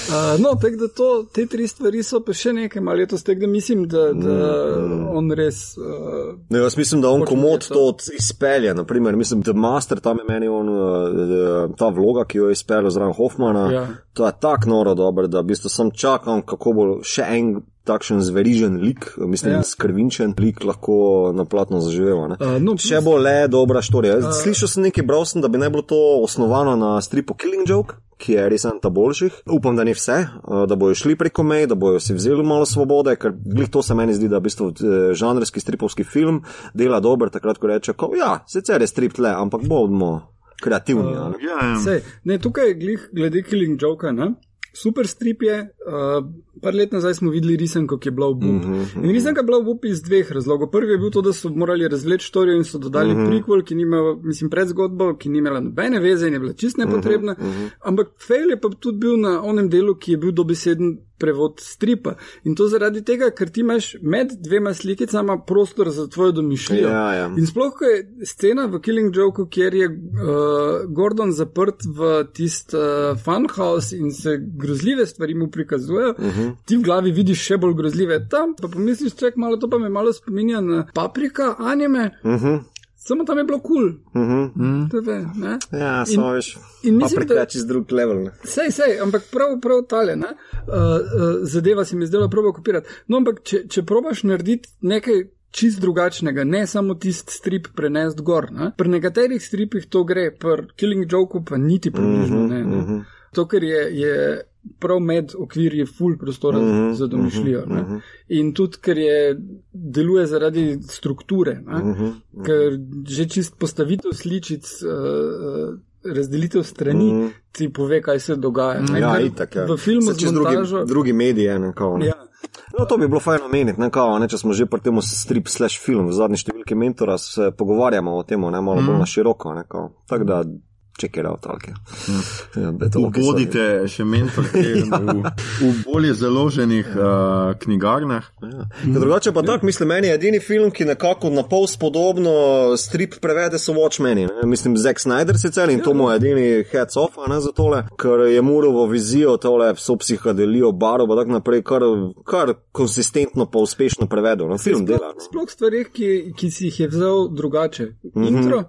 Uh, no, tako da to, te tri stvari so pa še nekaj, malo letos tega mislim, da, da on res. Uh, No, jaz mislim, da on komod to izpelje. Naprimer, mislim, da Master tam je meni on, uh, ta vloga, ki jo je izpeljal zraven Hoffmana. Ja. To je tako noro dobro, da v bistvu sem čakal, kako bo še en takšen zverižen lik, mislim, ja. skrvinčen lik lahko na platno zaživel. ne. uh, no, Če bo le dobra štorija. Uh, Slišal sem nekaj, bral sem, da bi naj bilo to osnovano na stripu Killing Joke, ki je res en ta boljših. Upam, da ni vse, uh, da bojo šli preko mej, da bojo si vzeli malo svobode, ker glih to se meni zdi, da v bistvu eh, žanrski stripovski film dela dober, takrat, ko reče, ko, ja, sicer je strip tle, ampak bomo kreativni. Uh, Ja, ja. Sej, ne, tukaj glih, glede Killing Joka, ne? Super strip je. Uh, par let nazaj smo videli risanko, ki je bila v Bup. Mm -hmm. In risanka je bila v Bup iz dveh razlogov. Prvi je bil to, da so morali razvleči štorijo in so dodali mm -hmm. prequel, ki ni imel, mislim, predzgodbo, ki ni imela nobene veze in je bila čist nepotrebna. Mm -hmm. Ampak fail je pa tudi bil na onem delu, ki je bil dobeseden prevod stripa. In to zaradi tega, ker ti imaš med dvema slikicama prostor za tvojo domišljijo. Ja, ja. In sploh, ko je scena v Killing Joku, kjer je uh, Gordon zaprt v tist uh, funhouse in se grozljive stvari mu prikazujejo, uh -huh. ti v glavi vidiš še bolj grozljive. Tam pa pomisliš, ček malo, to pa me malo spominja na paprika, anime. Uh Mhm. -huh. Samo tam je bilo kul, cool. Mhm. TV, ne? Ja, In- samo veš. in mislim, da- prikači z drug level. Ne? Sej, sej, ampak prav, prav tale, ne? Uh, uh, zadeva se mi zdela proba kopirati. No, ampak če, če probaš narediti nekaj čist drugačnega, ne samo tisti strip prenesti gor. Ne? Pri nekaterih stripih to gre, pri Killing Joku pa niti približno ne. ne? To, ker je, je prav med okvirji full prostora mm -hmm, za domišljijo. Mm -hmm. In tudi, ker je deluje zaradi strukture, mm -hmm, ker že čist postavitev sličic. Uh, Razdelitev strani mm. ti pove, kaj se dogaja. Ne, Ja, itak, ja. V filmu Se z čez drugi, montažo. drugi mediji, ne, kao, ne. Ja. No, to bi bilo fajn omeniti, ne, kao, ne, če smo že pri tem strip slash film, v zadnji številki mentora se pogovarjamo o tem, ne, malo bolj na široko, ne, kao. Tako da, check it out, talke. Ja, sorry. Ubodite še mentorke v, v bolje založenih uh, knjigarnah. Ja. Ker Drugače pa tako, mislim, meni je edini film, ki nekako na pol spodobno strip prevede, so Watchmeni. Ne? Mislim, Zack Snyder sicer in to mu je edini heads off a ne za tole, ker je Murovo vizijo tole so psihadelijo, baro, pa tako naprej, kar, kar konsistentno pa uspešno prevedel. No, film dela. No. Sploh stvari, ki, ki si jih je vzel drugače. Mm. -hmm. Intro,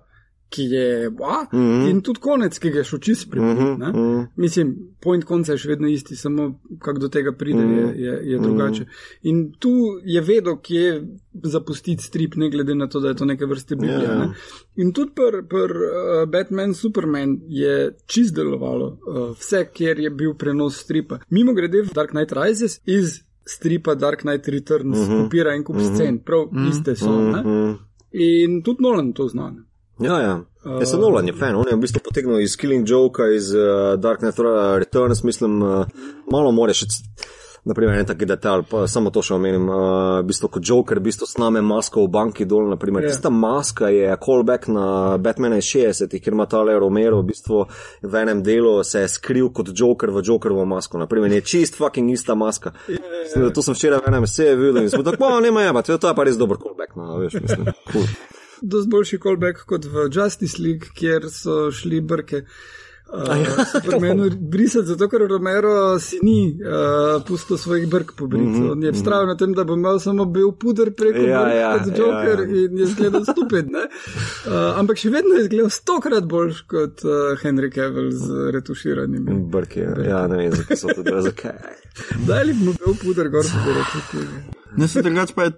ki je, a, mm -hmm. in tudi konec, ki ga je šel čist pripričati. Mm Mhm, -hmm. Mislim, point konca je še vedno isti, samo kako do tega pride, Mhm. je, je, je drugače. In tu je vedel, kje zapustiti strip, ne glede na to, da je to neke vrste Biblija. Ja. Ne? In tudi pri pr, uh, Batman, Superman je čist delovalo, uh, vse, kjer je bil prenos stripa. Mimo grede v Dark Knight Rises iz stripa Dark Knight Returns uh -huh. kopira en kup uh -huh. scen, prav uh -huh. iste so. Uh -huh. Mhm. In tudi Nolan to zna. ne. Ja, ja. Jaz sem Nolan je fan, on je v bistvu potegnil iz Killing Joke, iz uh, Dark Knight Returns, mislim, uh, malo more še. Naprimer, en taki detalj, pa samo to še omenim. Uh, v bistvu, kot Joker, v bistvu sname masko v banki dol. Naprimer, Ja. yeah. Tista maska je callback na Batmana iz 60-ih, kjer ima tale Romero v bistvu v enem delu se je skril kot Joker v Jokerovo masko. Naprimer, je čist fucking ista maska. Yeah, yeah. To sem včeraj v enem seju videl in sem tako, "Ma, nema jeba, to je pa res dober callback. No, veš, mislim, cool. Dost boljši callback kot v Justice League, kjer so šli brke. Uh, Supermanu brisati, zato ker Romero si ni uh, pustil svojih brk pobriti. Mm -hmm. On je vztrajal na tem, da bo imel samo bel puder preko Ja, brk ja, kot Joker ja, ja. in je zgledal stupid. Uh, ampak še vedno je zgledal stokrat boljš kot uh, Henry Cavill z retuširanjem. Brke, ja, ne vem, zakaj so to dve, zakaj. Daj li mu bel puder gor, da bi rekel. Ne, se drugače pa je,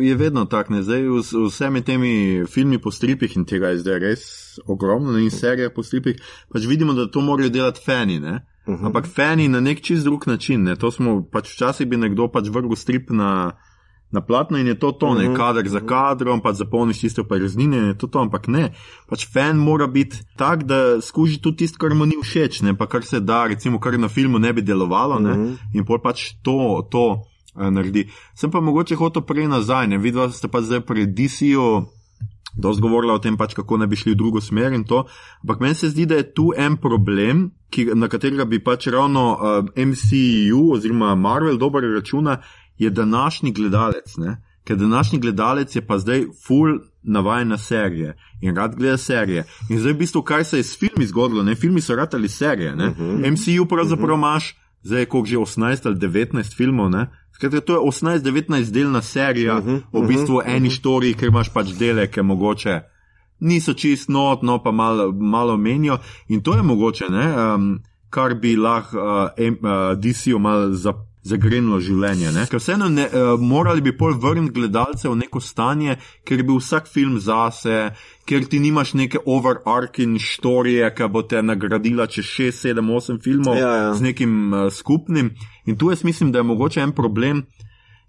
je vedno tako, ne, zdaj z vsemi temi filmi po stripih in tega je zdaj res ogromno ne, in serije po stripih, pač vidimo, da to morajo delati fani, ne. Uh -huh. Ampak fani na nek čist drug način, ne, to smo pač včasih bi nekdo pač vrgel strip na, na platno in je to to, ne, kader za kadrom, pač zapolniš tiste operaznine in je to to, ampak ne, pač fan mora biti tak, da skuži tudi tisto, kar mu ni všeč, ne, pa kar se da, recimo, kar na filmu ne bi delovalo, ne, in pol pač to, to eh, naredi. Sem pa mogoče hotel prej nazaj, ne? Videl, ste pa zdaj pri DC-ju dosti govorila o tem, pač, kako ne bi šli v drugo smer in to. Ampak meni se zdi, da je tu en problem, ki, na katerega bi pač ravno uh, MCU oziroma Marvel dobro računa, je današnji gledalec. Ne? Ker današnji gledalec je pa zdaj full navajen na serije in rad gleda serije. In zdaj, v bistvu, kaj se je s filmi zgodilo, ne filmi so ratali serije. Uh -huh. MCU pravzaprav imaš, uh -huh. zdaj je koliko že 18 ali 19 filmov. Ne? Skratka, to je 18-19 delna serija, uh -huh, v bistvu uh -huh, eni štori, ker imaš pač dele, ki mogoče niso čist not, no pa malo, malo menijo. In to je mogoče, ne, um, kar bi lahko uh, uh, DC-ju malo zaprl zagrenilo življenje. Ne? Ker vseeno ne, uh, morali bi pol vrniti gledalce v neko stanje, ker bi vsak film zase, ker ti nimaš neke overarching storije, ki bo te nagradila čez 6, 7, 8 filmov Ja, ja. z nekim uh, skupnim. In tu jaz mislim, da je mogoče en problem.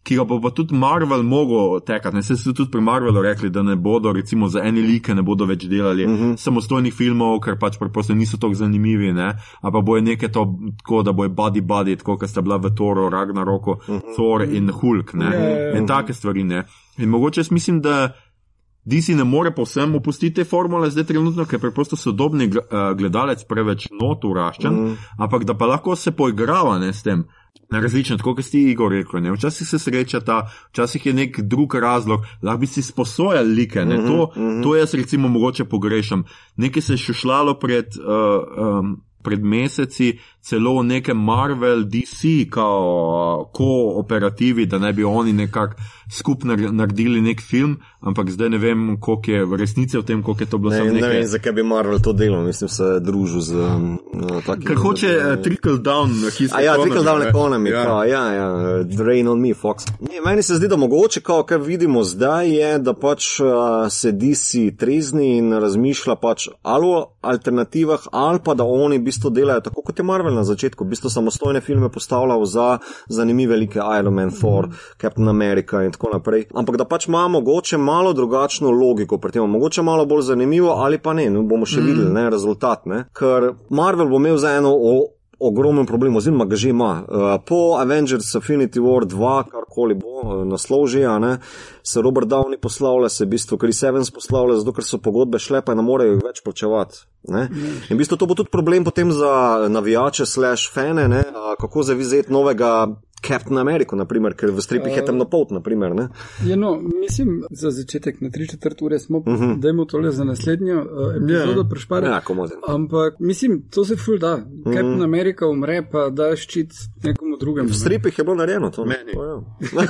Ki ga bo pa tudi Marvel mogel tekati. Ne, se so tudi pri Marvelu rekli, da ne bodo, recimo, za ene like ne bodo več delali uh Mhm. -huh. samostojnih filmov, ker pač preprosto niso tako zanimivi. Ne? A pa boje nekaj to, tako da boje body body, tako kot sta bila v Toru, Ragnaroku, uh Mhm. -huh. Thor in Hulk. Ne? Ja, ja, ja. In take stvari. Ne? In mogoče jaz mislim, da. DC ne more povsem opustiti te formule, zdaj trenutno, ker je preprosto sodobni eh, gledalec preveč not uraščen, mm. ampak da pa lahko se poigrava ne, s tem. Na različne, tako kot si Igor rekel, ne. včasih se srečata, včasih je nek drug razlog, lahko bi si sposojali like. Ne. To, to jaz recimo mogoče pogrešam. Nekaj se je šušlalo pred, uh, um, pred meseci, celo v nekem Marvel, DC, kao kooperativi, da ne bi oni nekako skupaj nar- naredili nek film, ampak zdaj ne vem, koliko je resnice v tem, koliko je to bilo Ne, samo ne nekaj. vem, zakaj bi Marvel to delal, mislim, se družil z um, takim. Ker hoče uh, trickle down, ki se ja, trickle down economy, Ja. ja, ja, ja drain on me, Fox. Ne, meni se zdi, da mogoče, kao, kar vidimo zdaj, je, da pač uh, sedi si trezni in razmišlja pač ali o alternativah, ali pa da oni v bistvu delajo tako, kot je Marvel na začetku, v bistvu samostojne filme postavljal za zanimive velike Iron Man, Thor, Captain America in tako naprej. Ampak da pač ima mogoče malo drugačno logiko pri tem, mogoče malo bolj zanimivo ali pa ne, no, bomo še videli ne, rezultat. Ne? Ker Marvel bo imel za eno ogromen problem, oziroma ga že ima. Uh, po Avengers Affinity War 2, karkoli bo, uh, naslov že, ne, se Robert Downey poslavlja, se v bistvu Chris Evans poslavlja, zato ker so pogodbe šle, pa ne morejo več plačevati. Ne? In v bistvu to bo tudi problem potem za navijače, slash fane, ne? Kako zavizeti novega Captain America, naprimer, ker v stripih je temnopolt, naprimer. Ne? Ja, no, mislim, za začetek na 3-4 ure smo, uh Mhm. -huh. dajmo tole za naslednjo uh, epizodo yeah. prešpare. Ja, komodin. Ampak mislim, to se ful da. Mhm. Captain America umre, pa da ščit nekomu drugemu. V stripih je bilo narejeno to. Meni. To, ja.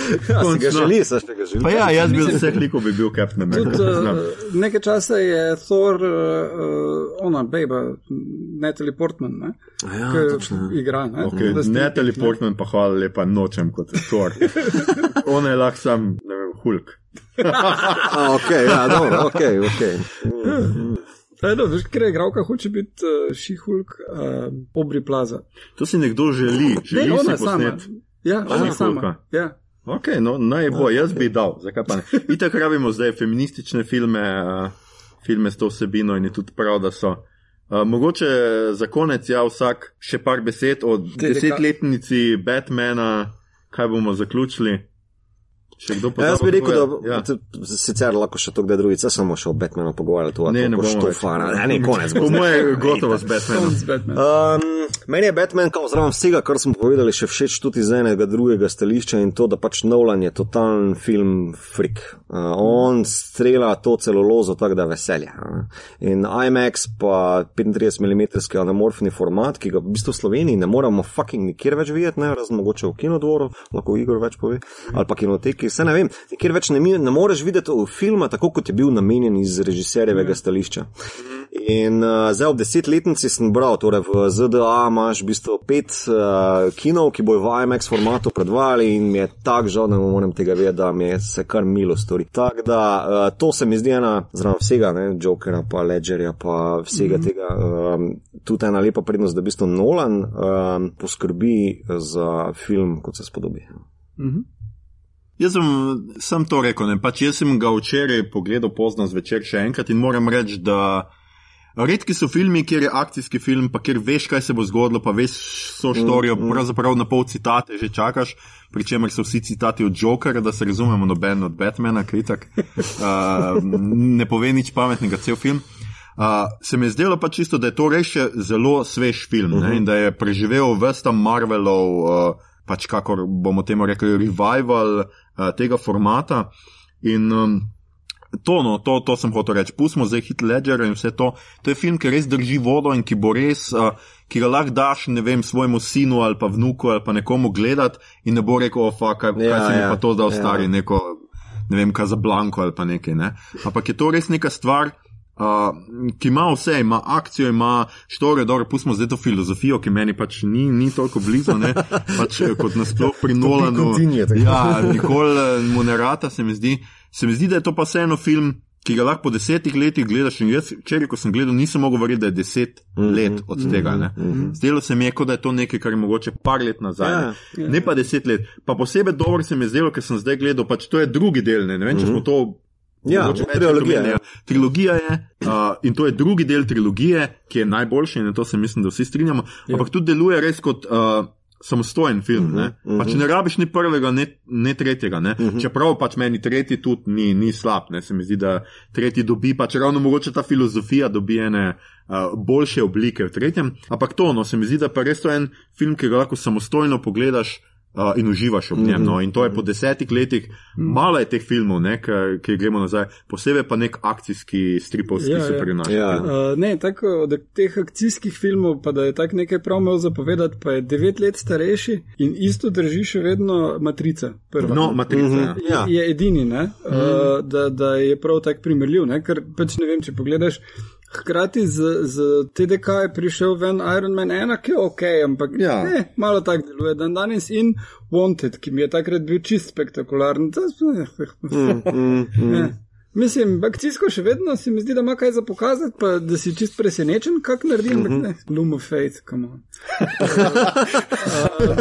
ja, ga želi, se še ga želi. Pa ja, jaz bi od vseh likov bi bil Captain America. Znam. uh, nekaj časa je Thor, uh, ona, beba, Natalie Portman, ne? Ja, Ki točno. igra. Ne, Okay. stripih, Ne teleportman, pa hvala lepa, nočem kot Thor. On je lahko sam, ne vem, Hulk. A, ok, ja, dobro, ok, ok. E, no, veš, ker je igralka, hoče biti uh, Šihulk, uh, Obri Plaza. To si nekdo želi, želi Ne, ona si sama. posnet. Ja, ona She-Hulka. sama. Ja. Ok, no, naj bo, jaz bi dal, zakaj pa ne. Itak rabimo zdaj feministične filme, uh, filme s to vsebino in je tudi prav, da so. Uh, mogoče za konec, ja, vsak še par besed o desetletnici Batmana, kaj bomo zaključili. Še kdo pa Ja, jaz bi rekel, da Ja. sicer lahko še to kdaj drugič, sem se še o Batmanu pogovarjal, to Ne, ne bomo več. štofana. Ne, ne, konec. bo Po zdaj. moje gotovo s Batmanom. Batman. Um, meni je Batman, kao zraven vsega, kar smo povedali, še všeč tudi iz enega drugega stališča in to, da pač Nolan je totalen film freak. Uh, on strela to celulozo tako, da veselja. In IMAX pa 35 mm anamorfni format, ki ga v bistvu v Sloveniji ne moramo fucking nikjer več videti, ne, razen mogoče v kinodvoru, lahko Igor več pove, ali pa kinoteki, se ne vem, nikjer več ne, ne moreš videti filma tako, kot je bil namenjen iz režiserjevega stališča. In uh, zdaj ob desetletnici sem bral, torej v ZDA imaš v bistvu pet uh, kinov, ki bojo v IMAX formatu predvajali in mi je tako žal, da ne morem tega vedeti, da mi je se kar milo stori. Tako da uh, to se mi zdi ena, zraven vsega, ne, Jokera, pa Ledgerja, pa vsega mm -hmm. tega, um, tudi ena lepa prednost, da v bistvu Nolan um, poskrbi za film, kot se spodobi. Mhm. Jaz sem, sem to rekel, ne, pač jaz sem ga včeraj pogledal pozno zvečer še enkrat in moram reči, da Redki so filmi, kjer je akcijski film, pa kjer veš, kaj se bo zgodilo, pa veš, so štorijo, mm, mm. pravzaprav na pol citate že čakaš, pri čemer so vsi citati od Jokera, da se razumemo, noben od Batmana, kritik. Uh, ne pove nič pametnega, cel film. Uh, se mi je zdelo pa čisto, da je to res zelo svež film uh -huh. ne, in da je preživel vsta Marvelov, uh, pač kako bomo temu rekli, revival tega formata. In, um, To, no, to, to sem hotel reči. Pustimo zdaj hit ledger in vse to. To je film, ki res drži vodo in ki bo res, uh, ki ga lahko daš, ne vem, svojemu sinu ali pa vnuku ali pa nekomu gledati in ne bo rekel, ofa, kaj, ja, kaj se mi ja, pa to ostari, ja. neko, ne vem, kaj za blanko ali pa nekaj. Ne? Ampak je to res neka stvar. Uh, ki ima vse, ima akcijo, ima štore, dobro, pustimo zdaj to filozofijo, ki meni pač ni, ni toliko blizu, ne, pač kot nasploh pri Nolanu. Ja, nikoli mu ne rata, se mi zdi. Se mi zdi, da je to pa vseeno film, ki ga lahko po desetih letih gledaš. In jaz, če reko sem gledal, nisem mogel verjeti, da je deset mm -hmm, let od tega. Mm -hmm. Zdelo se mi je, kot da je to nekaj, kar je mogoče par let nazaj. Ja, ja. Ne pa deset let. Pa posebej dobro se mi je zdelo, ker sem zdaj gledal, pač to je drugi del. Ne, ne vem, če smo to. Ja, trilogija, ja. trilogija je uh, in to je drugi del trilogije, ki je najboljši in to se mislim, da vsi strinjamo. Ja. Ampak tudi deluje res kot. Uh, samostojen film. Uh -huh, uh -huh. Pač ne rabiš ni prvega, ne, ne tretjega. Ne? Uh -huh. Čeprav pač meni tretji tudi ni, ni slab, ne? se mi zdi, da tretji dobi, pač ravno mogoče ta filozofija dobi ene uh, boljše oblike v tretjem. Ampak to, no, se mi zdi, da pa res to je en film, ki ga lahko samostojno pogledaš uh, in uživaš v njem. No. In to je po desetih letih, malo je teh filmov, ne, ki gremo nazaj, posebej pa nek akcijski stripovski ja, superjunak. Ja. Uh, ne, tako od teh akcijskih filmov, pa da je tak nekaj prav imel zapovedati, pa je devet let starejši in isto drži še vedno matrica. Prva. No, matrica. Uh -huh. ja. Je edini, ne, uh da, da je prav tak primerljiv, ne, ker pač ne vem, če pogledaš. Hkrati z, z TDK je prišel ven Iron Man 1, ki je ok, ampak ja. ne, malo tako deluje dan danes in Wanted, ki mi je takrat bil čist spektakularen. Mm, mm, mm. Mislim, akcijsko še vedno se mi zdi, da ima kaj za pokazati, pa da si čist presenečen, kako naredim, mm -hmm. Bloom of Faith, come on. uh,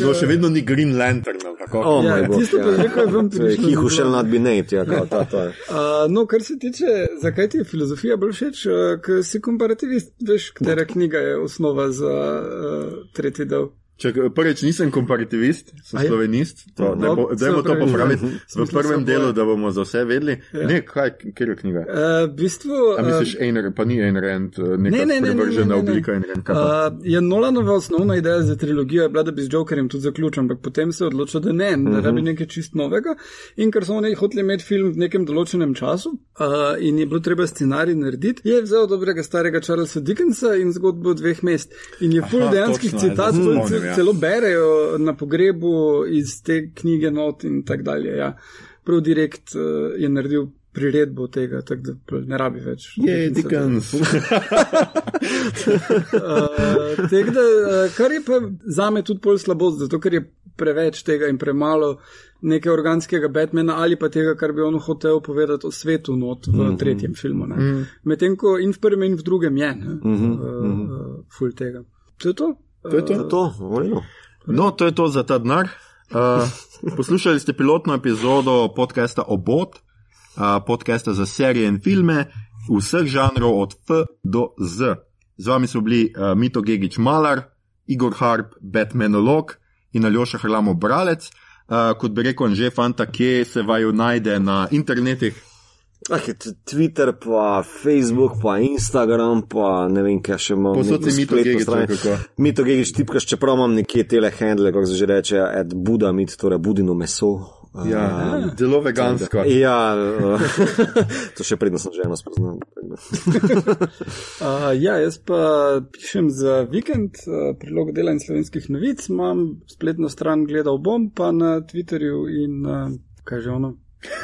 no, še vedno ni Green Lantern, kako oh, ja, tisto, kar ja. je rekel, vam. He who shall not be named, ja, kao, ta, ta. Uh, no, kar se tiče, zakaj ti je filozofija bolj všeč, uh, ker si komparativist, veš, katera knjiga je osnova za uh, tretji del. Če prvič nisem komparativist, sem slovenist, to, no, bo, dajmo to popraviti v prvem delu, da bomo za vse vedeli. Ja. Ne, kaj, kjer je knjiga? Uh, v bistvu, A misliš, uh, Ayn, pa ni Ayn Rand, eh, neka ne, ne, prevržena oblika Ayn Rand. Uh, je Nolanova osnovna ideja za trilogijo, je bila, da bi z Jokerjem tudi zaključil, ampak potem se je odločil, da ne, da uh -huh. rabi nekaj čist novega. In ker so oni hoteli imeti film v nekem določenem času uh, in je bilo treba scenarij narediti, je vzel dobrega starega Charlesa Dickensa in zgodbo dveh mest. In je full dejanskih citatov ja. celo berejo na pogrebu iz te knjige not in tako dalje. Ja. Prav direkt uh, je naredil priredbo tega, tako da ne rabi več. Je, Dickens. uh, da, uh, kar je pa za me tudi bolj slabost, zato ker je preveč tega in premalo nekaj organskega Batmana ali pa tega, kar bi on hotel povedati o svetu not v mm -hmm. tretjem filmu. Mm -hmm. Medtem ko in v prvem in v drugem je, mm -hmm. uh, uh, ful tega. To je to. To je to. Uh, to no, to je to za ta denar. Uh, poslušali ste pilotno epizodo podcasta Obot, uh, podcasta za serije in filme vseh žanrov od F do Z. Z vami so bili uh, Mito Gigič Malar, Igor Harp, Batmanolog in Aljoša Hrlamo Bralec. Uh, kot bi rekel, že fanta, kje se vaju najde na internetih. Ah, Twitter, pa Facebook, pa Instagram, pa ne vem, kaj še imamo. Posod si mito gegič. Mito gegič tipkaš, čeprav imam nekje tele handle, kako se že reče, at Buda mit, torej budino meso. Ja, uh, zelo vegansko. Ja, uh, to še predno sem že eno spoznal. uh, ja, jaz pa pišem za vikend uh, prilog dela in slovenskih novic, imam spletno stran gledal bom, pa na Twitterju in uh, kaj že ono.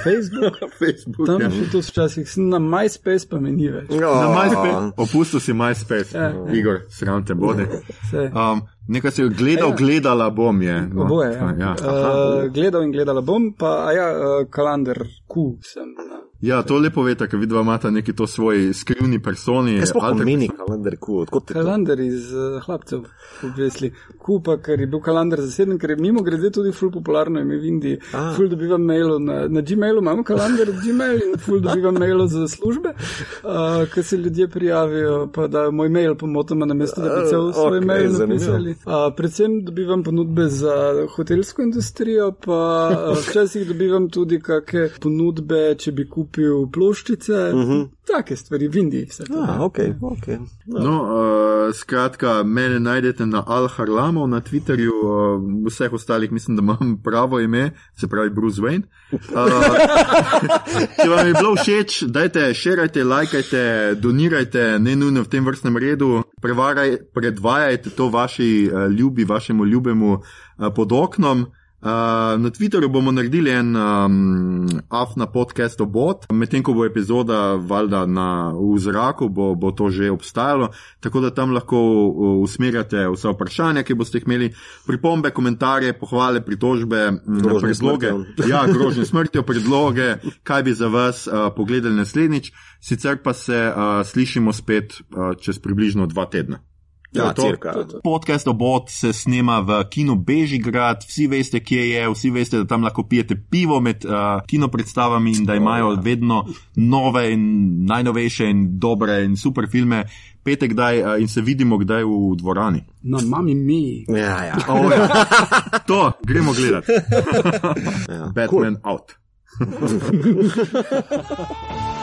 Facebook, Facebook tam ja. še to včasih, na MySpace pa meni več. Oh. Na MySpace, opustil si MySpace, ja. Igor, sram te bode. Um, nekaj si gledal, ja. gledala bom je. No? Oboje, ja. ja. Uh, gledal in gledala bom, pa ja, uh, kalendar Q sem. Ja, to lepo veste, ker vidva imata neki to svoj skrivni personi. Kaj sploh alter- pomeni kalendar kul? Odkot te? Kalendar iz uh, hlapcev, obvesli. Kupa, ker je bil kalendar zaseden, ker je mimo grede tudi ful popularno ime v Indiji. A. Ful dobivam mailov na, na Gmailu, imamo kalendar Gmail in ful dobivam mailov za službe, uh, ker se ljudje prijavijo, pa dajo moj mail pomotoma na mesto, da bi cel Eh, svoj okej, mail zanimivo. napisali. Uh, predvsem dobivam ponudbe za hotelsko industrijo, pa uh, včasih dobivam tudi kakšne ponudbe, če bi kupil ploščice. Uh -huh. Take stvari v Indiji. vse to. Ah, ok, ok. No, uh, skratka, mene najdete na Al-Harlamov na Twitterju, uh, vseh ostalih mislim, da imam pravo ime, se pravi Bruce Wayne. Uh, če vam je bilo všeč, dajte, širajte, lajkajte, donirajte, ne nujno v tem vrstnem redu, prevaraj, predvajajte to vaši uh, ljubi, vašemu ljubemu uh, pod oknom. Uh, na Twitterju bomo naredili en um, af na podcast obot, medtem ko bo epizoda valjda na, v zraku, bo, bo to že obstajalo, tako da tam lahko usmerjate vsa vprašanja, ki boste imeli, pripombe, komentarje, pohvale, pritožbe, m, Grožnje predloge. smrtjo. Ja, grožnje smrtjo, predloge, kaj bi za vas uh, pogledali naslednjič, sicer pa se uh, slišimo spet uh, čez približno dva tedna. To Ja, je to. cirka. Podcast obot se snema v kinu Bežigrad, vsi veste, kje je, vsi veste, da tam lahko pijete pivo med uh, kino predstavami in da imajo vedno nove in najnovejše in dobre in super filme. Petek kdaj uh, in se vidimo kdaj v dvorani. Na mami mi. Ja, ja. Oh, ja. To, gremo gledati. ja. Batman cool. out.